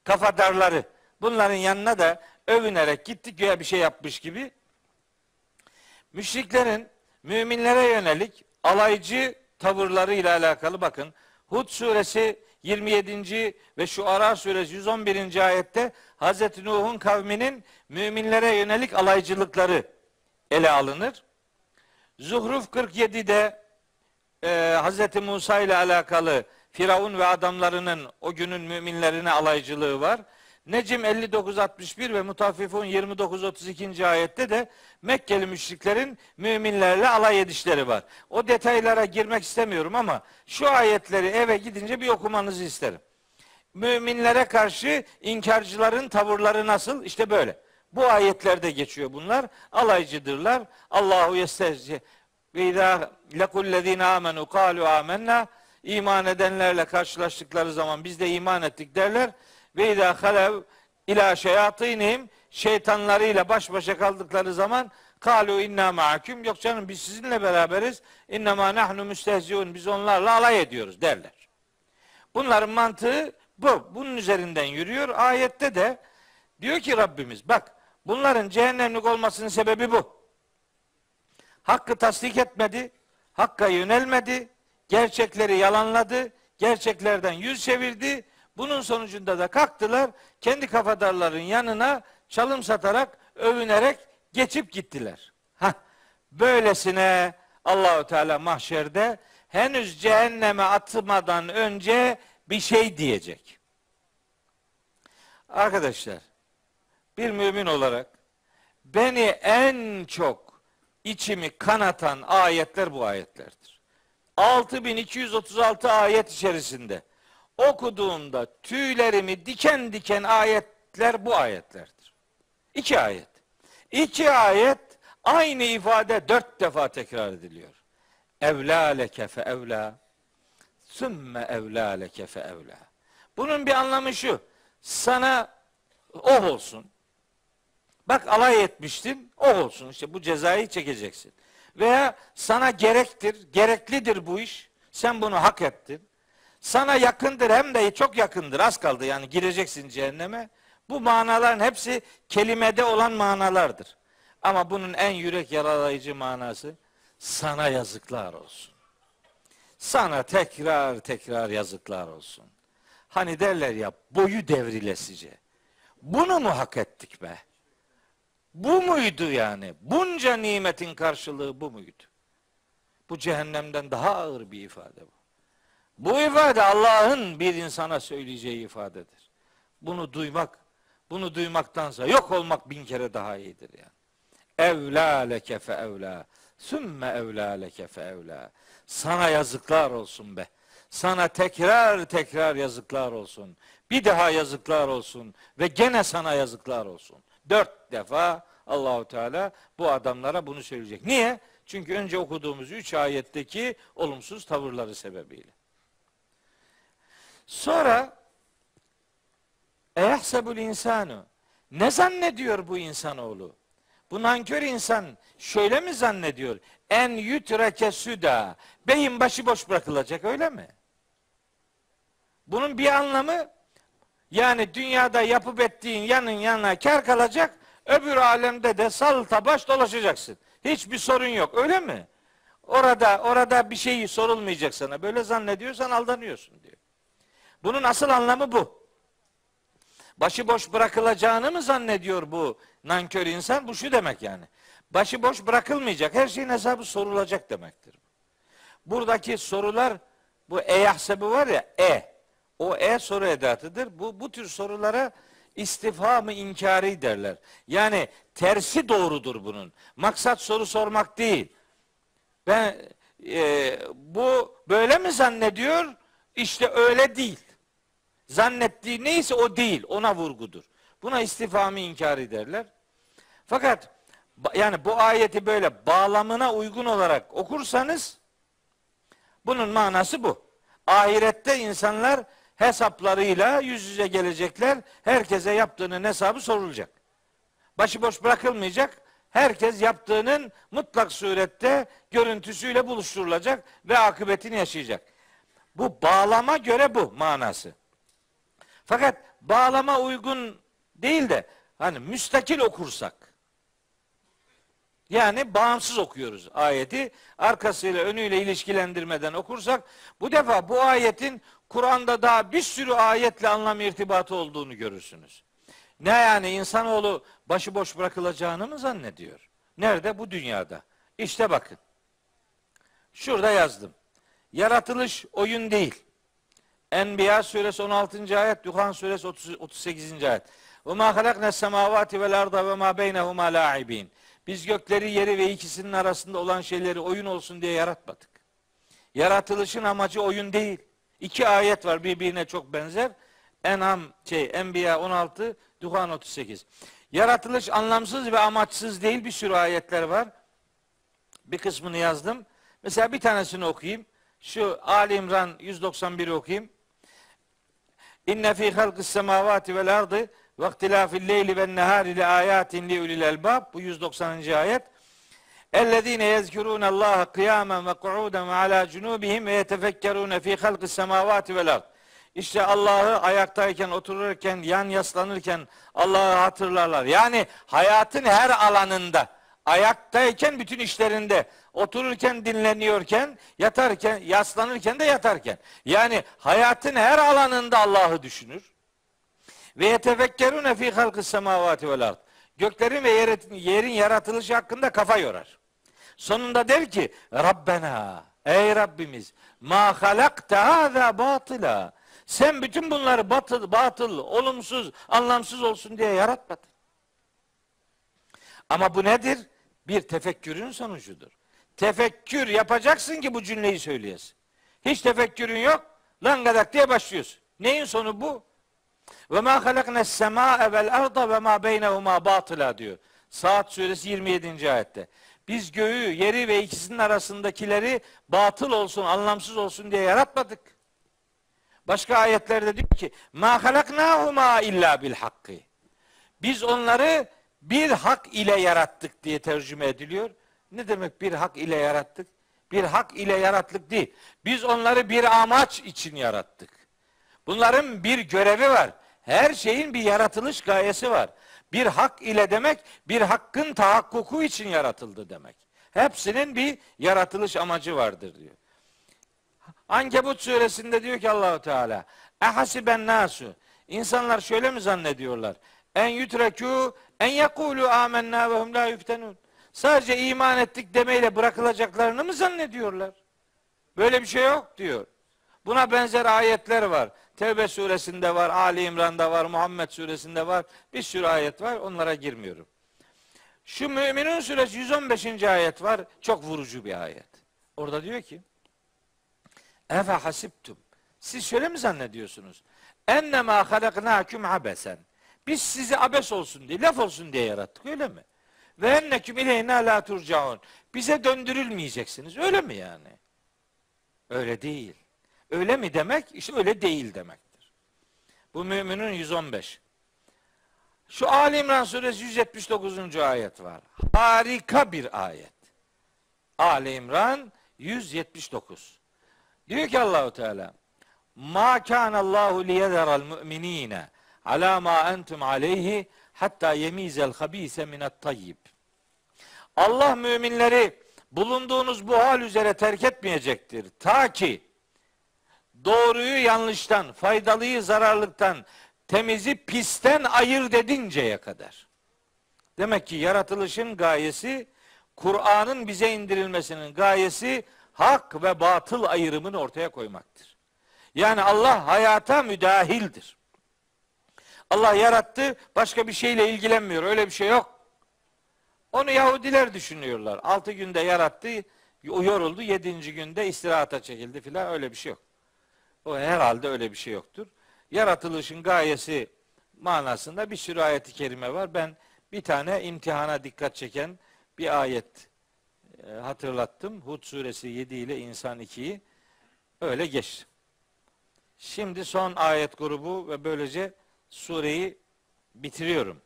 Kafadarları. Bunların yanına da övünerek gitti güya bir şey yapmış gibi. Müşriklerin müminlere yönelik alaycı tavırlarıyla alakalı bakın. Hud suresi 27. ve şu Ara suresi 111. ayette Hazreti Nuh'un kavminin müminlere yönelik alaycılıkları ele alınır. Zuhruf 47'de e, Hazreti Musa ile alakalı Firavun ve adamlarının o günün müminlerine alaycılığı var. Necim 59-61 ve Mutaffifun 29-32. ayette de Mekkeli müşriklerin müminlerle alay edişleri var. O detaylara girmek istemiyorum ama şu ayetleri eve gidince bir okumanızı isterim. Müminlere karşı inkarcıların tavırları nasıl? İşte böyle. Bu ayetlerde geçiyor bunlar. Alaycıdırlar. Allahu yestehzi ve izâ lekullezîne amenu kâlu âmennâ iman edenlerle karşılaştıkları zaman biz de iman ettik derler. Ve izâ halev ilâ şeyatînihim şeytanlarıyla baş başa kaldıkları zaman kalu inna ma'akum yok canım biz sizinle beraberiz. İnnemâ nahnu müstehziun biz onlarla alay ediyoruz derler. Bunların mantığı bu. Bunun üzerinden yürüyor. Ayette de diyor ki Rabbimiz bak bunların cehennemlik olmasının sebebi bu. Hakkı tasdik etmedi, hakka yönelmedi, gerçekleri yalanladı, gerçeklerden yüz çevirdi. Bunun sonucunda da kalktılar, kendi kafadarların yanına çalım satarak, övünerek geçip gittiler. Hah, böylesine Allahu Teala mahşerde henüz cehenneme atmadan önce bir şey diyecek. Arkadaşlar, bir mümin olarak beni en çok içimi kanatan ayetler bu ayetlerdir. 6236 ayet içerisinde okuduğumda tüylerimi diken diken ayetler bu ayetlerdir. İki ayet. İki ayet aynı ifade dört defa tekrar ediliyor. Evlâ leke fe evlâ sümme evlâ leke fe evlâ. Bunun bir anlamı şu. Sana oh olsun. Bak alay etmiştin. O olsun işte bu cezayı çekeceksin. Veya sana gerektir, gereklidir bu iş. Sen bunu hak ettin. Sana yakındır hem de çok yakındır. Az kaldı yani gireceksin cehenneme. Bu manaların hepsi kelimede olan manalardır. Ama bunun en yürek yaralayıcı manası sana yazıklar olsun. Sana tekrar tekrar yazıklar olsun. Hani derler ya boyu devrilesice. Bunu mu hak ettik be? Bu muydu yani? Bunca nimetin karşılığı bu muydu? Bu cehennemden daha ağır bir ifade bu. Bu ifade Allah'ın bir insana söyleyeceği ifadedir. Bunu duymak, bunu duymaktansa yok olmak bin kere daha iyidir yani. Evlâ leke fe evlâ. Sümme evlâ leke fe evlâ. Sana yazıklar olsun be. Sana tekrar tekrar yazıklar olsun. Bir daha yazıklar olsun ve gene sana yazıklar olsun. Dört defa Allahu Teala bu adamlara bunu söyleyecek. Niye? Çünkü önce okuduğumuz üç ayetteki olumsuz tavırları sebebiyle. Sonra Eyahsebul insanu ne zannediyor bu insanoğlu? Bu nankör insan şöyle mi zannediyor? En yütreke süda. Beyin başıboş bırakılacak öyle mi? Bunun bir anlamı yani dünyada yapıp ettiğin yanın yanına kar kalacak. Öbür alemde de salta baş dolaşacaksın. Hiçbir sorun yok öyle mi? Orada orada bir şey sorulmayacak sana. Böyle zannediyorsan aldanıyorsun diyor. Bunun asıl anlamı bu. Başıboş bırakılacağını mı zannediyor bu nankör insan? Bu şu demek yani. Başıboş bırakılmayacak. Her şeyin hesabı sorulacak demektir. Buradaki sorular bu e yahsebi var ya e. O e soru edatıdır. Bu bu tür sorulara istifhamı inkari derler. Yani tersi doğrudur bunun. Maksat soru sormak değil. Ben e, bu böyle mi zannediyor? İşte öyle değil. Zannettiği neyse o değil. Ona vurgudur. Buna istifamı inkar ederler. Fakat yani bu ayeti böyle bağlamına uygun olarak okursanız bunun manası bu. Ahirette insanlar hesaplarıyla yüz yüze gelecekler. Herkese yaptığının hesabı sorulacak. Başıboş bırakılmayacak. Herkes yaptığının mutlak surette görüntüsüyle buluşturulacak ve akıbetini yaşayacak. Bu bağlama göre bu manası. Fakat bağlama uygun değil de hani müstakil okursak yani bağımsız okuyoruz ayeti. Arkasıyla önüyle ilişkilendirmeden okursak bu defa bu ayetin Kur'an'da daha bir sürü ayetle anlam irtibatı olduğunu görürsünüz. Ne yani insanoğlu başıboş bırakılacağını mı zannediyor? Nerede? Bu dünyada. İşte bakın. Şurada yazdım. Yaratılış oyun değil. Enbiya suresi 16. ayet, Duhan suresi 30, 38. ayet. Ve ma halakna semavati vel arda ve ma beynehuma la'ibin. Biz gökleri, yeri ve ikisinin arasında olan şeyleri oyun olsun diye yaratmadık. Yaratılışın amacı oyun değil. İki ayet var birbirine çok benzer. En'am şey Enbiya 16, Duhan 38. Yaratılış anlamsız ve amaçsız değil bir sürü ayetler var. Bir kısmını yazdım. Mesela bir tanesini okuyayım. Şu Ali İmran 191'i okuyayım. İnne fi halqis semavati vel ardı ve ihtilafil leyli ven nehari le ayatin li ulil elbab. Bu 190. ayet. Ve kuuden ve ala cunubihim ve yetefekkerune fi halqis semavati vel ard. İşte Allah'ı ayaktayken, otururken, yan yaslanırken Allah'ı hatırlarlar. Yani hayatın her alanında, ayaktayken bütün işlerinde, otururken dinleniyorken, yatarken, yaslanırken de yatarken. Yani hayatın her alanında Allah'ı düşünür. Ve yetefekkerune fi halkı semavati vel. Göklerin ve yerin, yerin yaratılışı hakkında kafa yorar. Sonunda der ki Rabbena ey Rabbimiz ma halakta hâzâ batıla sen bütün bunları batıl, batıl, olumsuz, anlamsız olsun diye yaratmadın. Ama bu nedir? Bir tefekkürün sonucudur. Tefekkür yapacaksın ki bu cümleyi söyleyesin. Hiç tefekkürün yok. Langadak diye başlıyorsun. Neyin sonu bu? Ve ma halaknes semâe vel arda ve ma beynehuma batıla diyor. Saat suresi 27. ayette. Biz göğü, yeri ve ikisinin arasındakileri batıl olsun, anlamsız olsun diye yaratmadık. Başka ayetlerde diyor ki: "Ma halaknahuma illa bil hakkı." Biz onları bir hak ile yarattık diye tercüme ediliyor. Ne demek bir hak ile yarattık? Bir hak ile yarattık değil. Biz onları bir amaç için yarattık. Bunların bir görevi var. Her şeyin bir yaratılış gayesi var. Bir hak ile demek bir hakkın tahakkuku için yaratıldı demek. Hepsinin bir yaratılış amacı vardır diyor. Ankebut suresinde diyor ki Allahu Teala Ehasiben nasu İnsanlar şöyle mi zannediyorlar? En yutreku en yekulu amennâ ve hum la yuftenun. Sadece iman ettik demeyle bırakılacaklarını mı zannediyorlar? Böyle bir şey yok diyor. Buna benzer ayetler var. Tevbe suresinde var, Ali İmran'da var, Muhammed suresinde var. Bir sürü ayet var. Onlara girmiyorum. Şu Müminun suresi 115. ayet var. Çok vurucu bir ayet. Orada diyor ki Efe hasiptum. Siz şöyle mi zannediyorsunuz? Ennemâ halaknâküm abesen. Biz sizi abes olsun diye, laf olsun diye yarattık öyle mi? Ve enneküm ileyna la turcaun. Bize döndürülmeyeceksiniz. Öyle mi yani? Öyle değil. Öyle mi demek? İşte öyle değil demektir. Bu müminin 115. Şu Ali İmran suresi 179. ayet var. Harika bir ayet. Ali İmran 179. Diyor ki Allahu Teala Ma kana Allahu liyezera'l mu'minina ala ma entum aleyhi hatta yemizel habise minat tayyib. Allah müminleri bulunduğunuz bu hal üzere terk etmeyecektir. Ta ki doğruyu yanlıştan, faydalıyı zararlıktan, temizi pisten ayırt edinceye kadar. Demek ki yaratılışın gayesi, Kur'an'ın bize indirilmesinin gayesi hak ve batıl ayrımını ortaya koymaktır. Yani Allah hayata müdahildir. Allah yarattı, başka bir şeyle ilgilenmiyor. Öyle bir şey yok. Onu Yahudiler düşünüyorlar. Altı günde yarattı, yoruldu, yedinci günde istirahata çekildi filan öyle bir şey yok. O herhalde öyle bir şey yoktur. Yaratılışın gayesi manasında bir sürü ayeti kerime var. Ben bir tane imtihana dikkat çeken bir ayet e, hatırlattım. Hud suresi 7 ile İnsan 2'yi öyle geçtim. Şimdi son ayet grubu ve böylece sureyi bitiriyorum.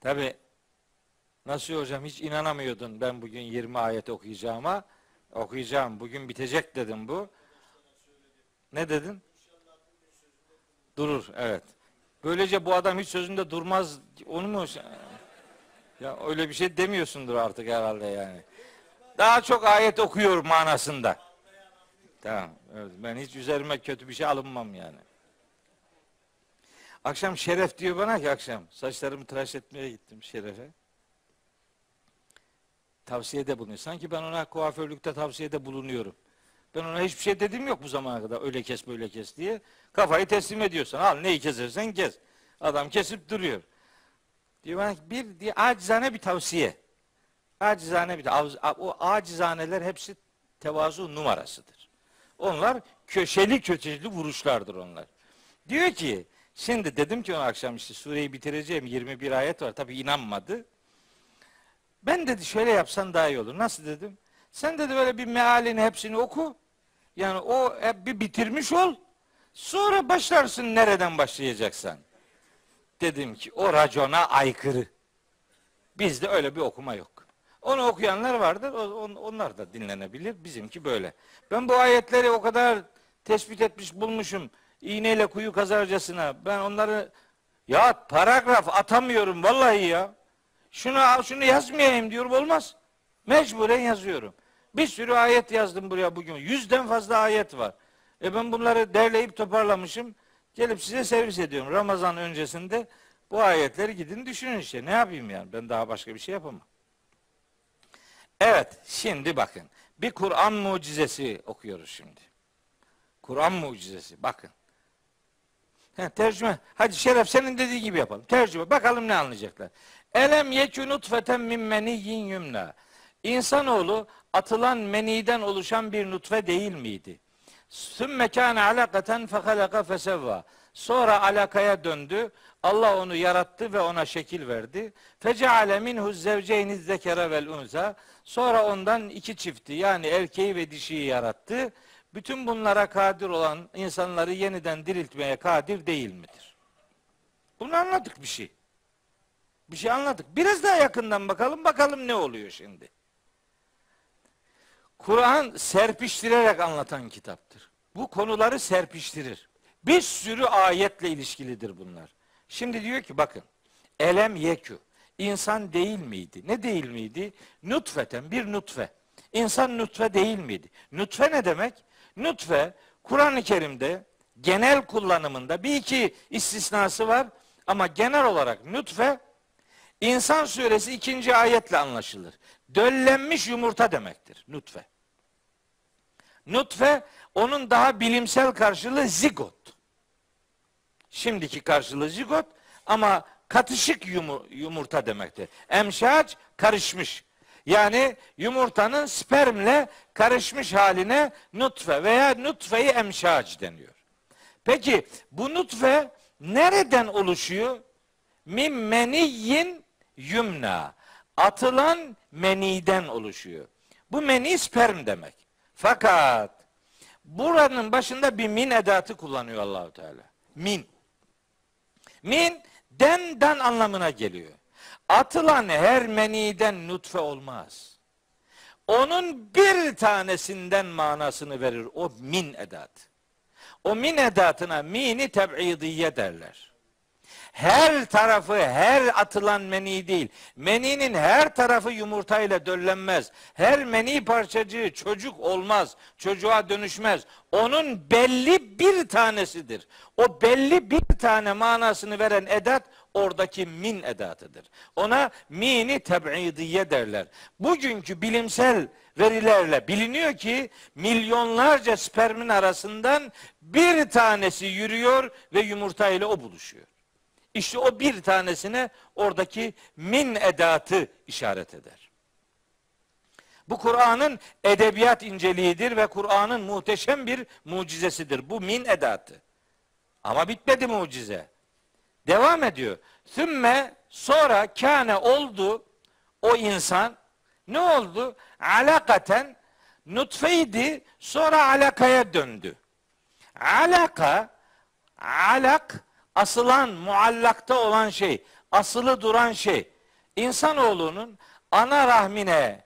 Tabi nasıl hocam hiç inanamıyordun ben bugün 20 ayet okuyacağıma. Okuyacağım. Bugün bitecek dedim bu. Ne dedin? Durur, evet. Böylece bu adam hiç sözünde durmaz. Onu mu? Ya öyle bir şey demiyorsundur artık herhalde yani. Daha çok ayet okuyor manasında. Tamam. Evet, ben hiç üzerime kötü bir şey alınmam yani. Akşam Şeref diyor bana ki akşam saçlarımı tıraş etmeye gittim Şeref'e. Tavsiyede bulunuyor. Sanki ben ona kuaförlükte tavsiyede bulunuyorum. Ben ona hiçbir şey dedim yok bu zamana kadar. Öyle kes böyle kes diye. Kafayı teslim ediyorsan al neyi kesersen kes. Adam kesip duruyor. Diyor bir diye acizane bir tavsiye. Acizane bir o acizaneler hepsi tevazu numarasıdır. Onlar köşeli köşeli vuruşlardır onlar. Diyor ki şimdi dedim ki ona akşam işte sureyi bitireceğim 21 ayet var. Tabi inanmadı. Ben dedi şöyle yapsan daha iyi olur. Nasıl dedim? Sen dedi böyle bir mealini hepsini oku. Yani o hep bir bitirmiş ol. Sonra başlarsın nereden başlayacaksan. Dedim ki o racona aykırı. Bizde öyle bir okuma yok. Onu okuyanlar vardır. Onlar da dinlenebilir. Bizimki böyle. Ben bu ayetleri o kadar tespit etmiş bulmuşum. İğneyle kuyu kazarcasına. Ben onları ya paragraf atamıyorum vallahi ya. Şunu şunu yazmayayım diyorum olmaz. Mecburen yazıyorum. Bir sürü ayet yazdım buraya bugün. Yüzden fazla ayet var. E ben bunları derleyip toparlamışım. Gelip size servis ediyorum. Ramazan öncesinde bu ayetleri gidin düşünün işte. Ne yapayım yani? Ben daha başka bir şey yapamam. Evet, şimdi bakın. Bir Kur'an mucizesi okuyoruz şimdi. Kur'an mucizesi. Bakın. He, tercüme. Hadi Şeref senin dediği gibi yapalım. Tercüme. Bakalım ne anlayacaklar. Elem yekü nutfeten min meniyyin yumna. İnsanoğlu atılan meniden oluşan bir nutfe değil miydi? Sümme kâne alakaten fehalaka fesevva. Sonra alakaya döndü. Allah onu yarattı ve ona şekil verdi. Feceale minhu zevceyni zekere vel unza. Sonra ondan iki çifti yani erkeği ve dişiyi yarattı. Bütün bunlara kadir olan insanları yeniden diriltmeye kadir değil midir? Bunu anladık bir şey. Bir şey anladık. Biraz daha yakından bakalım. Bakalım ne oluyor şimdi. Kur'an serpiştirerek anlatan kitaptır. Bu konuları serpiştirir. Bir sürü ayetle ilişkilidir bunlar. Şimdi diyor ki bakın. Elem yekü. İnsan değil miydi? Ne değil miydi? Nutfeten bir nutfe. İnsan nutfe değil miydi? Nutfe ne demek? Nutfe Kur'an-ı Kerim'de genel kullanımında bir iki istisnası var ama genel olarak nutfe İnsan suresi ikinci ayetle anlaşılır. Döllenmiş yumurta demektir nutfe. Nutfe onun daha bilimsel karşılığı zigot. Şimdiki karşılığı zigot ama katışık yumurta demektir. Emşaç karışmış. Yani yumurtanın spermle karışmış haline nutfe veya nutfeyi emşaç deniyor. Peki bu nutfe nereden oluşuyor? Min meniyyin yumna. Atılan meniden oluşuyor. Bu meni sperm demek. Fakat buranın başında bir min edatı kullanıyor Allahu Teala. Min. Min den anlamına geliyor. Atılan her meniden nutfe olmaz. Onun bir tanesinden manasını verir o min edat. O min edatına mini teb'idiye derler her tarafı, her atılan meni değil. Meninin her tarafı yumurtayla döllenmez. Her meni parçacığı çocuk olmaz. Çocuğa dönüşmez. Onun belli bir tanesidir. O belli bir tane manasını veren edat oradaki min edatıdır. Ona mini teb'idiye derler. Bugünkü bilimsel verilerle biliniyor ki milyonlarca spermin arasından bir tanesi yürüyor ve yumurta ile o buluşuyor. İşte o bir tanesine oradaki min edatı işaret eder. Bu Kur'an'ın edebiyat inceliğidir ve Kur'an'ın muhteşem bir mucizesidir. Bu min edatı. Ama bitmedi mucize. Devam ediyor. Sümme sonra kâne oldu o insan ne oldu? Alakaten nutfeydi sonra alakaya döndü. Alaka alak asılan, muallakta olan şey, asılı duran şey, insanoğlunun ana rahmine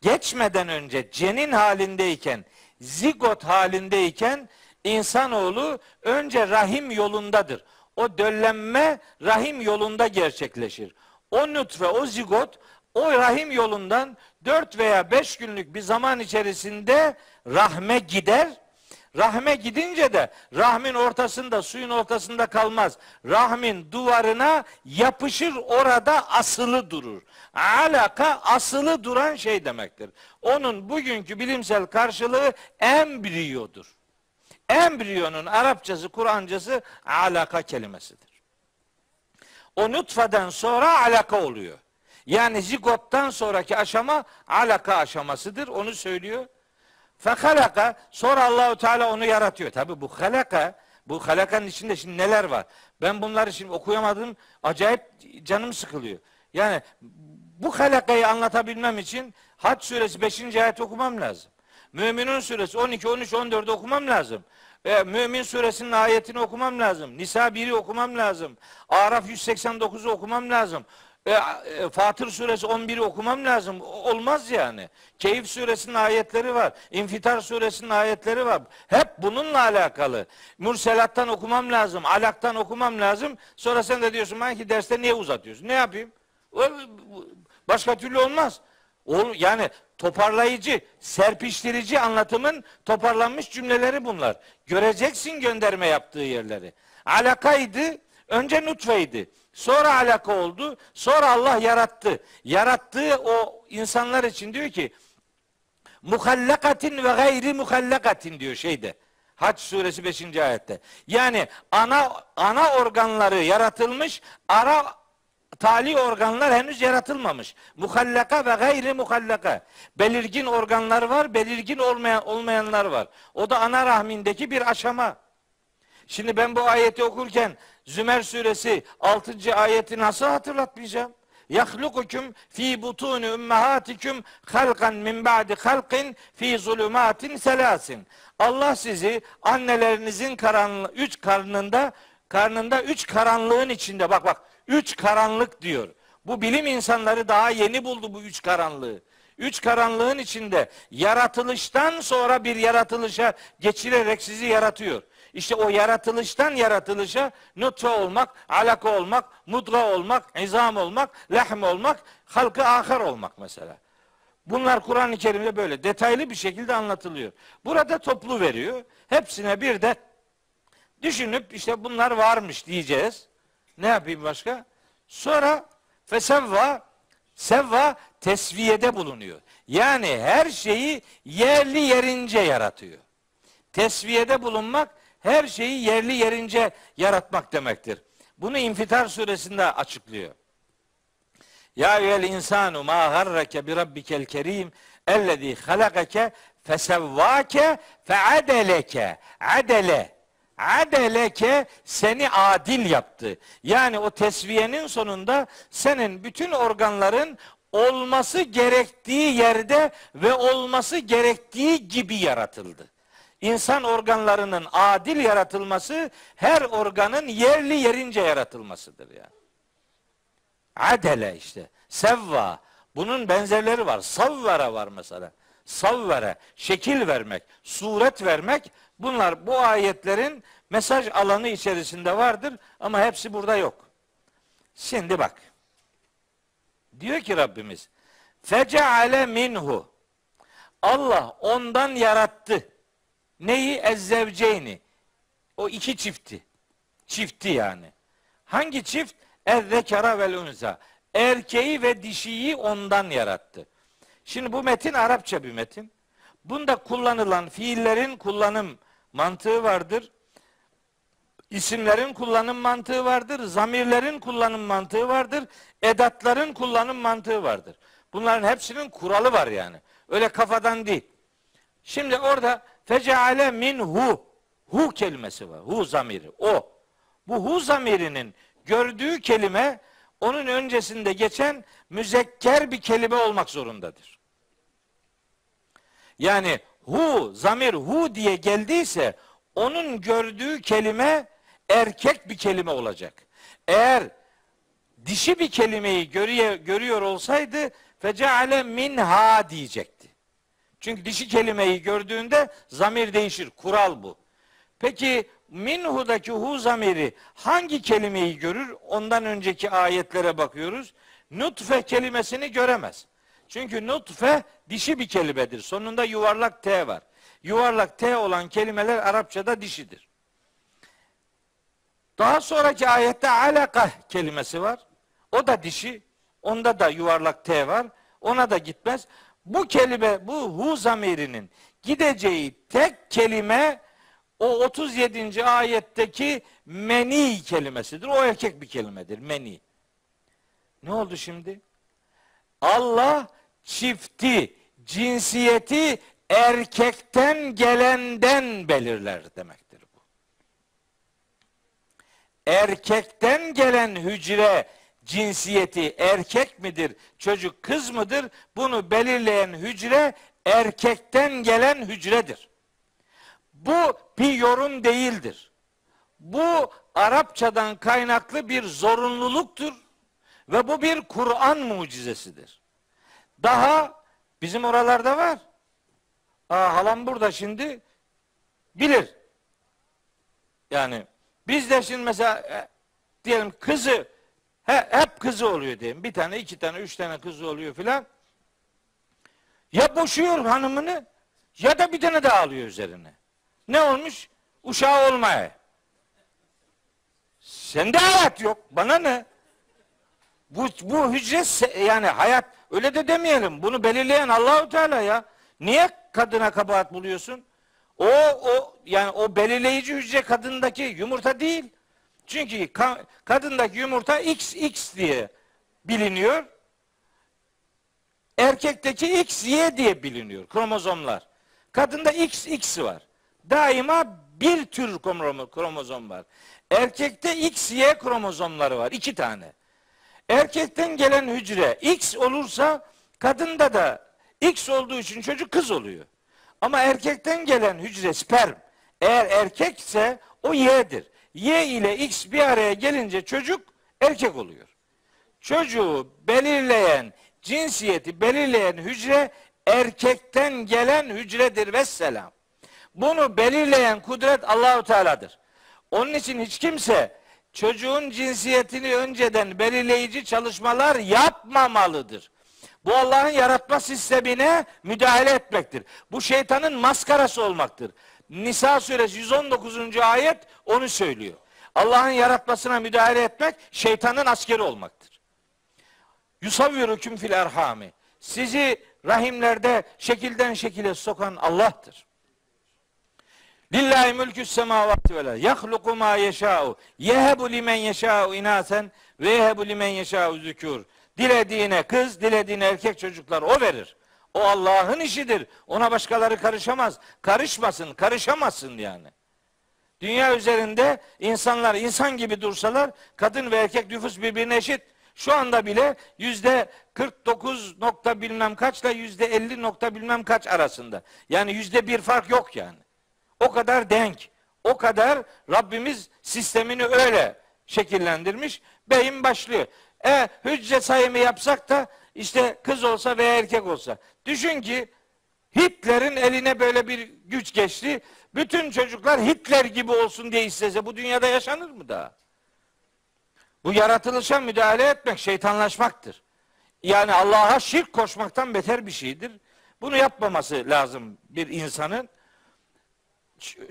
geçmeden önce cenin halindeyken, zigot halindeyken insanoğlu önce rahim yolundadır. O döllenme rahim yolunda gerçekleşir. O nutfe, o zigot o rahim yolundan 4 veya 5 günlük bir zaman içerisinde rahme gider Rahme gidince de rahmin ortasında, suyun ortasında kalmaz. Rahmin duvarına yapışır orada asılı durur. Alaka asılı duran şey demektir. Onun bugünkü bilimsel karşılığı embriyodur. Embriyonun Arapçası, Kur'ancası alaka kelimesidir. O nutfeden sonra alaka oluyor. Yani zigottan sonraki aşama alaka aşamasıdır. Onu söylüyor. Fehalaka sonra Allahu Teala onu yaratıyor. Tabi bu halaka bu halakanın içinde şimdi neler var? Ben bunları şimdi okuyamadım. Acayip canım sıkılıyor. Yani bu halakayı anlatabilmem için Hac suresi 5. ayet okumam lazım. Müminun suresi 12, 13, 14 okumam lazım. E, Mümin suresinin ayetini okumam lazım. Nisa 1'i okumam lazım. Araf 189'u okumam lazım. E, e, Fatır suresi 11'i okumam lazım. Olmaz yani. Keyif suresinin ayetleri var. İnfitar suresinin ayetleri var. Hep bununla alakalı. Mürselattan okumam lazım. Alaktan okumam lazım. Sonra sen de diyorsun ben ki derste niye uzatıyorsun? Ne yapayım? Başka türlü olmaz. Yani toparlayıcı, serpiştirici anlatımın toparlanmış cümleleri bunlar. Göreceksin gönderme yaptığı yerleri. Alakaydı, önce nutfeydi. Sonra alaka oldu. Sonra Allah yarattı. Yarattığı o insanlar için diyor ki muhallakatin ve gayri muhallakatin diyor şeyde. Hac suresi 5. ayette. Yani ana ana organları yaratılmış, ara tali organlar henüz yaratılmamış. Muhallaka ve gayri muhallaka. Belirgin organlar var, belirgin olmayan olmayanlar var. O da ana rahmindeki bir aşama. Şimdi ben bu ayeti okurken Zümer suresi 6. ayeti nasıl hatırlatmayacağım? Yahlukukum fi butuni ummahatikum halkan min ba'di halkin fi zulumatin selasin. Allah sizi annelerinizin karanlı üç karnında karnında üç karanlığın içinde bak bak üç karanlık diyor. Bu bilim insanları daha yeni buldu bu üç karanlığı. Üç karanlığın içinde yaratılıştan sonra bir yaratılışa geçirerek sizi yaratıyor. İşte o yaratılıştan yaratılışa nutfe olmak, alaka olmak, mudga olmak, izam olmak, lehm olmak, halkı ahir olmak mesela. Bunlar Kur'an-ı Kerim'de böyle detaylı bir şekilde anlatılıyor. Burada toplu veriyor. Hepsine bir de düşünüp işte bunlar varmış diyeceğiz. Ne yapayım başka? Sonra fesevva sevva tesviyede bulunuyor. Yani her şeyi yerli yerince yaratıyor. Tesviyede bulunmak her şeyi yerli yerince yaratmak demektir. Bunu İnfitar suresinde açıklıyor. Ya eyyel insanu ma garrake bi rabbikel kerim ellezî halakake fesevvake feadeleke adele adeleke seni adil yaptı. Yani o tesviyenin sonunda senin bütün organların olması gerektiği yerde ve olması gerektiği gibi yaratıldı. İnsan organlarının adil yaratılması her organın yerli yerince yaratılmasıdır yani. Adele işte. Sevva. Bunun benzerleri var. Savvara var mesela. Savvara. Şekil vermek. Suret vermek. Bunlar bu ayetlerin mesaj alanı içerisinde vardır. Ama hepsi burada yok. Şimdi bak. Diyor ki Rabbimiz. Feceale minhu. Allah ondan yarattı. Neyi? Ezzevceyni. O iki çifti. Çifti yani. Hangi çift? Ezzekara vel unza. Erkeği ve dişiyi ondan yarattı. Şimdi bu metin Arapça bir metin. Bunda kullanılan fiillerin kullanım mantığı vardır. İsimlerin kullanım mantığı vardır. Zamirlerin kullanım mantığı vardır. Edatların kullanım mantığı vardır. Bunların hepsinin kuralı var yani. Öyle kafadan değil. Şimdi orada feceale minhu hu kelimesi var. Hu zamiri. O. Bu hu zamirinin gördüğü kelime onun öncesinde geçen müzekker bir kelime olmak zorundadır. Yani hu, zamir hu diye geldiyse onun gördüğü kelime erkek bir kelime olacak. Eğer dişi bir kelimeyi görüyor, görüyor olsaydı feceale minha diyecekti. Çünkü dişi kelimeyi gördüğünde zamir değişir. Kural bu. Peki minhu'daki hu zamiri hangi kelimeyi görür? Ondan önceki ayetlere bakıyoruz. Nutfe kelimesini göremez. Çünkü nutfe dişi bir kelimedir. Sonunda yuvarlak T var. Yuvarlak T olan kelimeler Arapçada dişidir. Daha sonraki ayette alaka kelimesi var. O da dişi. Onda da yuvarlak T var. Ona da gitmez. Bu kelime, bu hu zamirinin gideceği tek kelime o 37. ayetteki meni kelimesidir. O erkek bir kelimedir. Meni. Ne oldu şimdi? Allah çifti, cinsiyeti erkekten gelenden belirler demektir bu. Erkekten gelen hücre cinsiyeti erkek midir, çocuk kız mıdır? Bunu belirleyen hücre erkekten gelen hücredir. Bu bir yorum değildir. Bu Arapçadan kaynaklı bir zorunluluktur ve bu bir Kur'an mucizesidir. Daha bizim oralarda var. Aa, halam burada şimdi bilir. Yani biz de şimdi mesela e, diyelim kızı he, hep kızı oluyor diyelim. Bir tane, iki tane, üç tane kızı oluyor filan. Ya boşuyor hanımını ya da bir tane daha alıyor üzerine. Ne olmuş? Uşağı olmaya. Sende hayat yok. Bana ne? Bu, bu hücre yani hayat öyle de demeyelim. Bunu belirleyen Allahu Teala ya. Niye kadına kabahat buluyorsun? O o yani o belirleyici hücre kadındaki yumurta değil. Çünkü ka, kadındaki yumurta XX diye biliniyor. Erkekteki XY diye biliniyor kromozomlar. Kadında XX var daima bir tür kromozom var. Erkekte XY kromozomları var. iki tane. Erkekten gelen hücre X olursa kadında da X olduğu için çocuk kız oluyor. Ama erkekten gelen hücre sperm eğer erkekse o Y'dir. Y ile X bir araya gelince çocuk erkek oluyor. Çocuğu belirleyen, cinsiyeti belirleyen hücre erkekten gelen hücredir ve selam. Bunu belirleyen kudret Allahu Teala'dır. Onun için hiç kimse çocuğun cinsiyetini önceden belirleyici çalışmalar yapmamalıdır. Bu Allah'ın yaratma sistemine müdahale etmektir. Bu şeytanın maskarası olmaktır. Nisa suresi 119. ayet onu söylüyor. Allah'ın yaratmasına müdahale etmek şeytanın askeri olmaktır. Yusavvirukum fil erhami. Sizi rahimlerde şekilden şekile sokan Allah'tır. Lillahi mülkü semavati vel Yahluku ma yeşâ'u. Yehebu limen yeşâ'u inasen ve yehebu limen yeşâ'u zükûr. Dilediğine kız, dilediğine erkek çocuklar o verir. O Allah'ın işidir. Ona başkaları karışamaz. Karışmasın, karışamazsın yani. Dünya üzerinde insanlar insan gibi dursalar kadın ve erkek nüfus birbirine eşit. Şu anda bile yüzde 49 nokta bilmem kaçla yüzde 50 nokta bilmem kaç arasında. Yani yüzde bir fark yok yani. O kadar denk. O kadar Rabbimiz sistemini öyle şekillendirmiş. Beyin başlıyor. E hücre sayımı yapsak da işte kız olsa veya erkek olsa. Düşün ki Hitler'in eline böyle bir güç geçti. Bütün çocuklar Hitler gibi olsun diye istese bu dünyada yaşanır mı daha? Bu yaratılışa müdahale etmek şeytanlaşmaktır. Yani Allah'a şirk koşmaktan beter bir şeydir. Bunu yapmaması lazım bir insanın.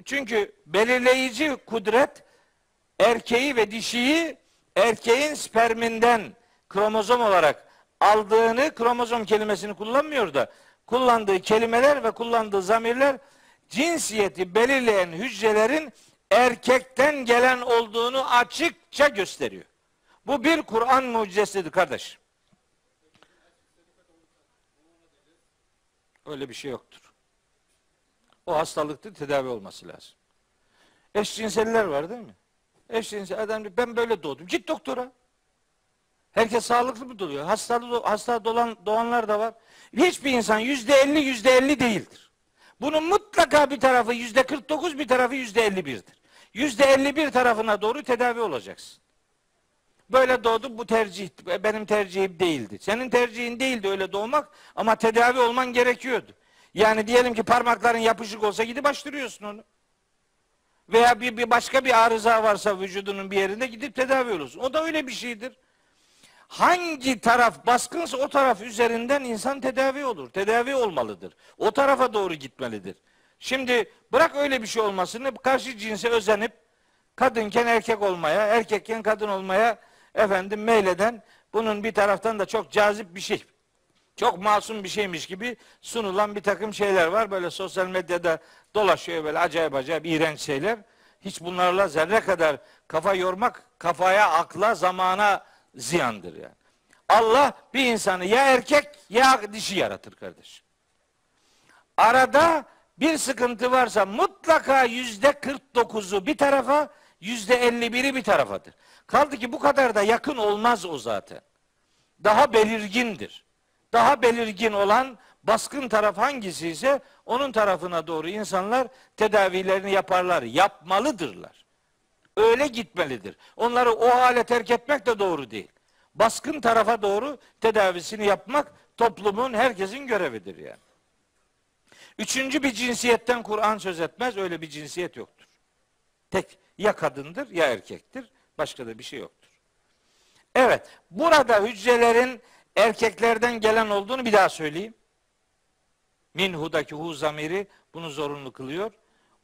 Çünkü belirleyici kudret erkeği ve dişiyi erkeğin sperminden kromozom olarak aldığını kromozom kelimesini kullanmıyor da kullandığı kelimeler ve kullandığı zamirler cinsiyeti belirleyen hücrelerin erkekten gelen olduğunu açıkça gösteriyor. Bu bir Kur'an mucizesidir kardeş. Öyle bir şey yoktur. O hastalıktır, tedavi olması lazım. Eşcinseller var değil mi? Eşcinsel adam diyor, ben böyle doğdum. Git doktora. Herkes sağlıklı mı doğuyor? Hastalı, hasta dolan, doğanlar da var. Hiçbir insan yüzde elli, yüzde elli değildir. Bunun mutlaka bir tarafı yüzde kırk dokuz, bir tarafı yüzde elli birdir. Yüzde elli bir tarafına doğru tedavi olacaksın. Böyle doğdu bu tercih benim tercihim değildi. Senin tercihin değildi öyle doğmak ama tedavi olman gerekiyordu. Yani diyelim ki parmakların yapışık olsa gidip açtırıyorsun onu. Veya bir, bir başka bir arıza varsa vücudunun bir yerinde gidip tedavi olursun. O da öyle bir şeydir. Hangi taraf baskınsa o taraf üzerinden insan tedavi olur. Tedavi olmalıdır. O tarafa doğru gitmelidir. Şimdi bırak öyle bir şey olmasını karşı cinse özenip kadınken erkek olmaya, erkekken kadın olmaya efendim meyleden bunun bir taraftan da çok cazip bir şey çok masum bir şeymiş gibi sunulan bir takım şeyler var. Böyle sosyal medyada dolaşıyor böyle acayip acayip iğrenç şeyler. Hiç bunlarla zerre kadar kafa yormak kafaya, akla, zamana ziyandır yani. Allah bir insanı ya erkek ya dişi yaratır kardeş. Arada bir sıkıntı varsa mutlaka yüzde 49'u bir tarafa, yüzde 51'i bir tarafadır. Kaldı ki bu kadar da yakın olmaz o zaten. Daha belirgindir daha belirgin olan baskın taraf hangisi ise onun tarafına doğru insanlar tedavilerini yaparlar, yapmalıdırlar. Öyle gitmelidir. Onları o hale terk etmek de doğru değil. Baskın tarafa doğru tedavisini yapmak toplumun herkesin görevidir yani. Üçüncü bir cinsiyetten Kur'an söz etmez. Öyle bir cinsiyet yoktur. Tek ya kadındır ya erkektir. Başka da bir şey yoktur. Evet, burada hücrelerin erkeklerden gelen olduğunu bir daha söyleyeyim. Minhu'daki hu zamiri bunu zorunlu kılıyor.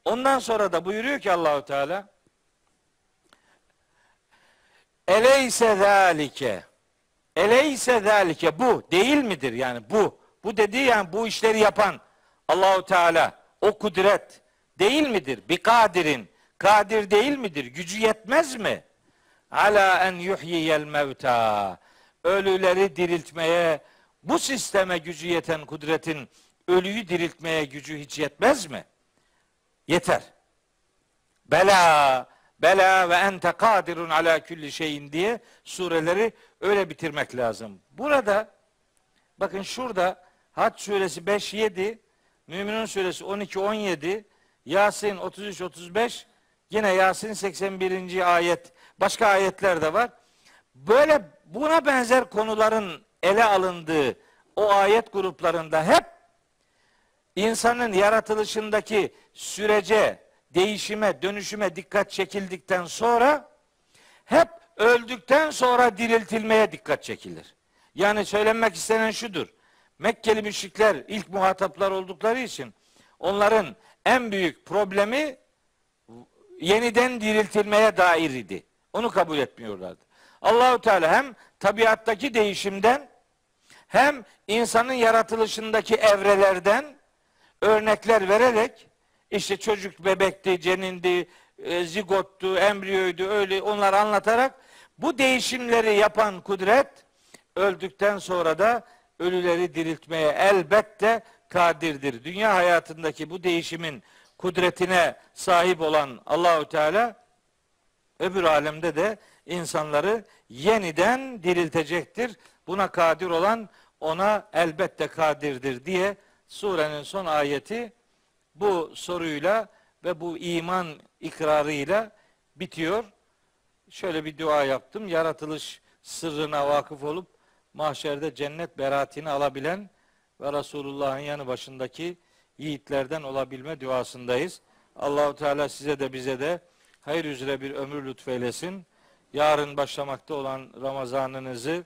Ondan sonra da buyuruyor ki Allahu Teala Eleyse zalike Eleyse zalike bu değil midir yani bu bu dediği yani bu işleri yapan Allahu Teala o kudret değil midir? Bir kadirin kadir değil midir? Gücü yetmez mi? Ala en yuhyiyel mevta ölüleri diriltmeye, bu sisteme gücü yeten kudretin ölüyü diriltmeye gücü hiç yetmez mi? Yeter. Bela, bela ve ente kadirun ala külli şeyin diye sureleri öyle bitirmek lazım. Burada bakın şurada Hac suresi 5 7, Müminun suresi 12 17, Yasin 33 35, yine Yasin 81. ayet, başka ayetler de var böyle buna benzer konuların ele alındığı o ayet gruplarında hep insanın yaratılışındaki sürece, değişime, dönüşüme dikkat çekildikten sonra hep öldükten sonra diriltilmeye dikkat çekilir. Yani söylenmek istenen şudur. Mekkeli müşrikler ilk muhataplar oldukları için onların en büyük problemi yeniden diriltilmeye dair idi. Onu kabul etmiyorlardı. Allahu Teala hem tabiattaki değişimden hem insanın yaratılışındaki evrelerden örnekler vererek işte çocuk bebekti, cenindi, e, zigottu, embriyoydu öyle onları anlatarak bu değişimleri yapan kudret öldükten sonra da ölüleri diriltmeye elbette kadirdir. Dünya hayatındaki bu değişimin kudretine sahip olan Allahü Teala öbür alemde de insanları yeniden diriltecektir. Buna kadir olan ona elbette kadirdir diye surenin son ayeti bu soruyla ve bu iman ikrarıyla bitiyor. Şöyle bir dua yaptım. Yaratılış sırrına vakıf olup mahşerde cennet beraatini alabilen ve Resulullah'ın yanı başındaki yiğitlerden olabilme duasındayız. Allahu Teala size de bize de hayır üzere bir ömür lütfeylesin. Yarın başlamakta olan Ramazanınızı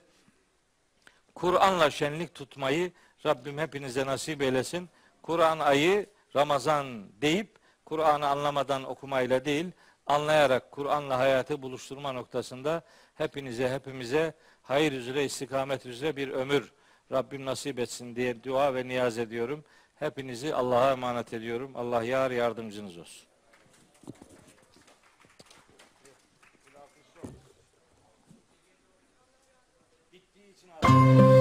Kur'an'la şenlik tutmayı Rabbim hepinize nasip eylesin. Kur'an ayı Ramazan deyip Kur'an'ı anlamadan okumayla değil, anlayarak Kur'an'la hayatı buluşturma noktasında hepinize hepimize hayır üzere istikamet üzere bir ömür Rabbim nasip etsin diye dua ve niyaz ediyorum. Hepinizi Allah'a emanet ediyorum. Allah yar yardımcınız olsun. Bittiği için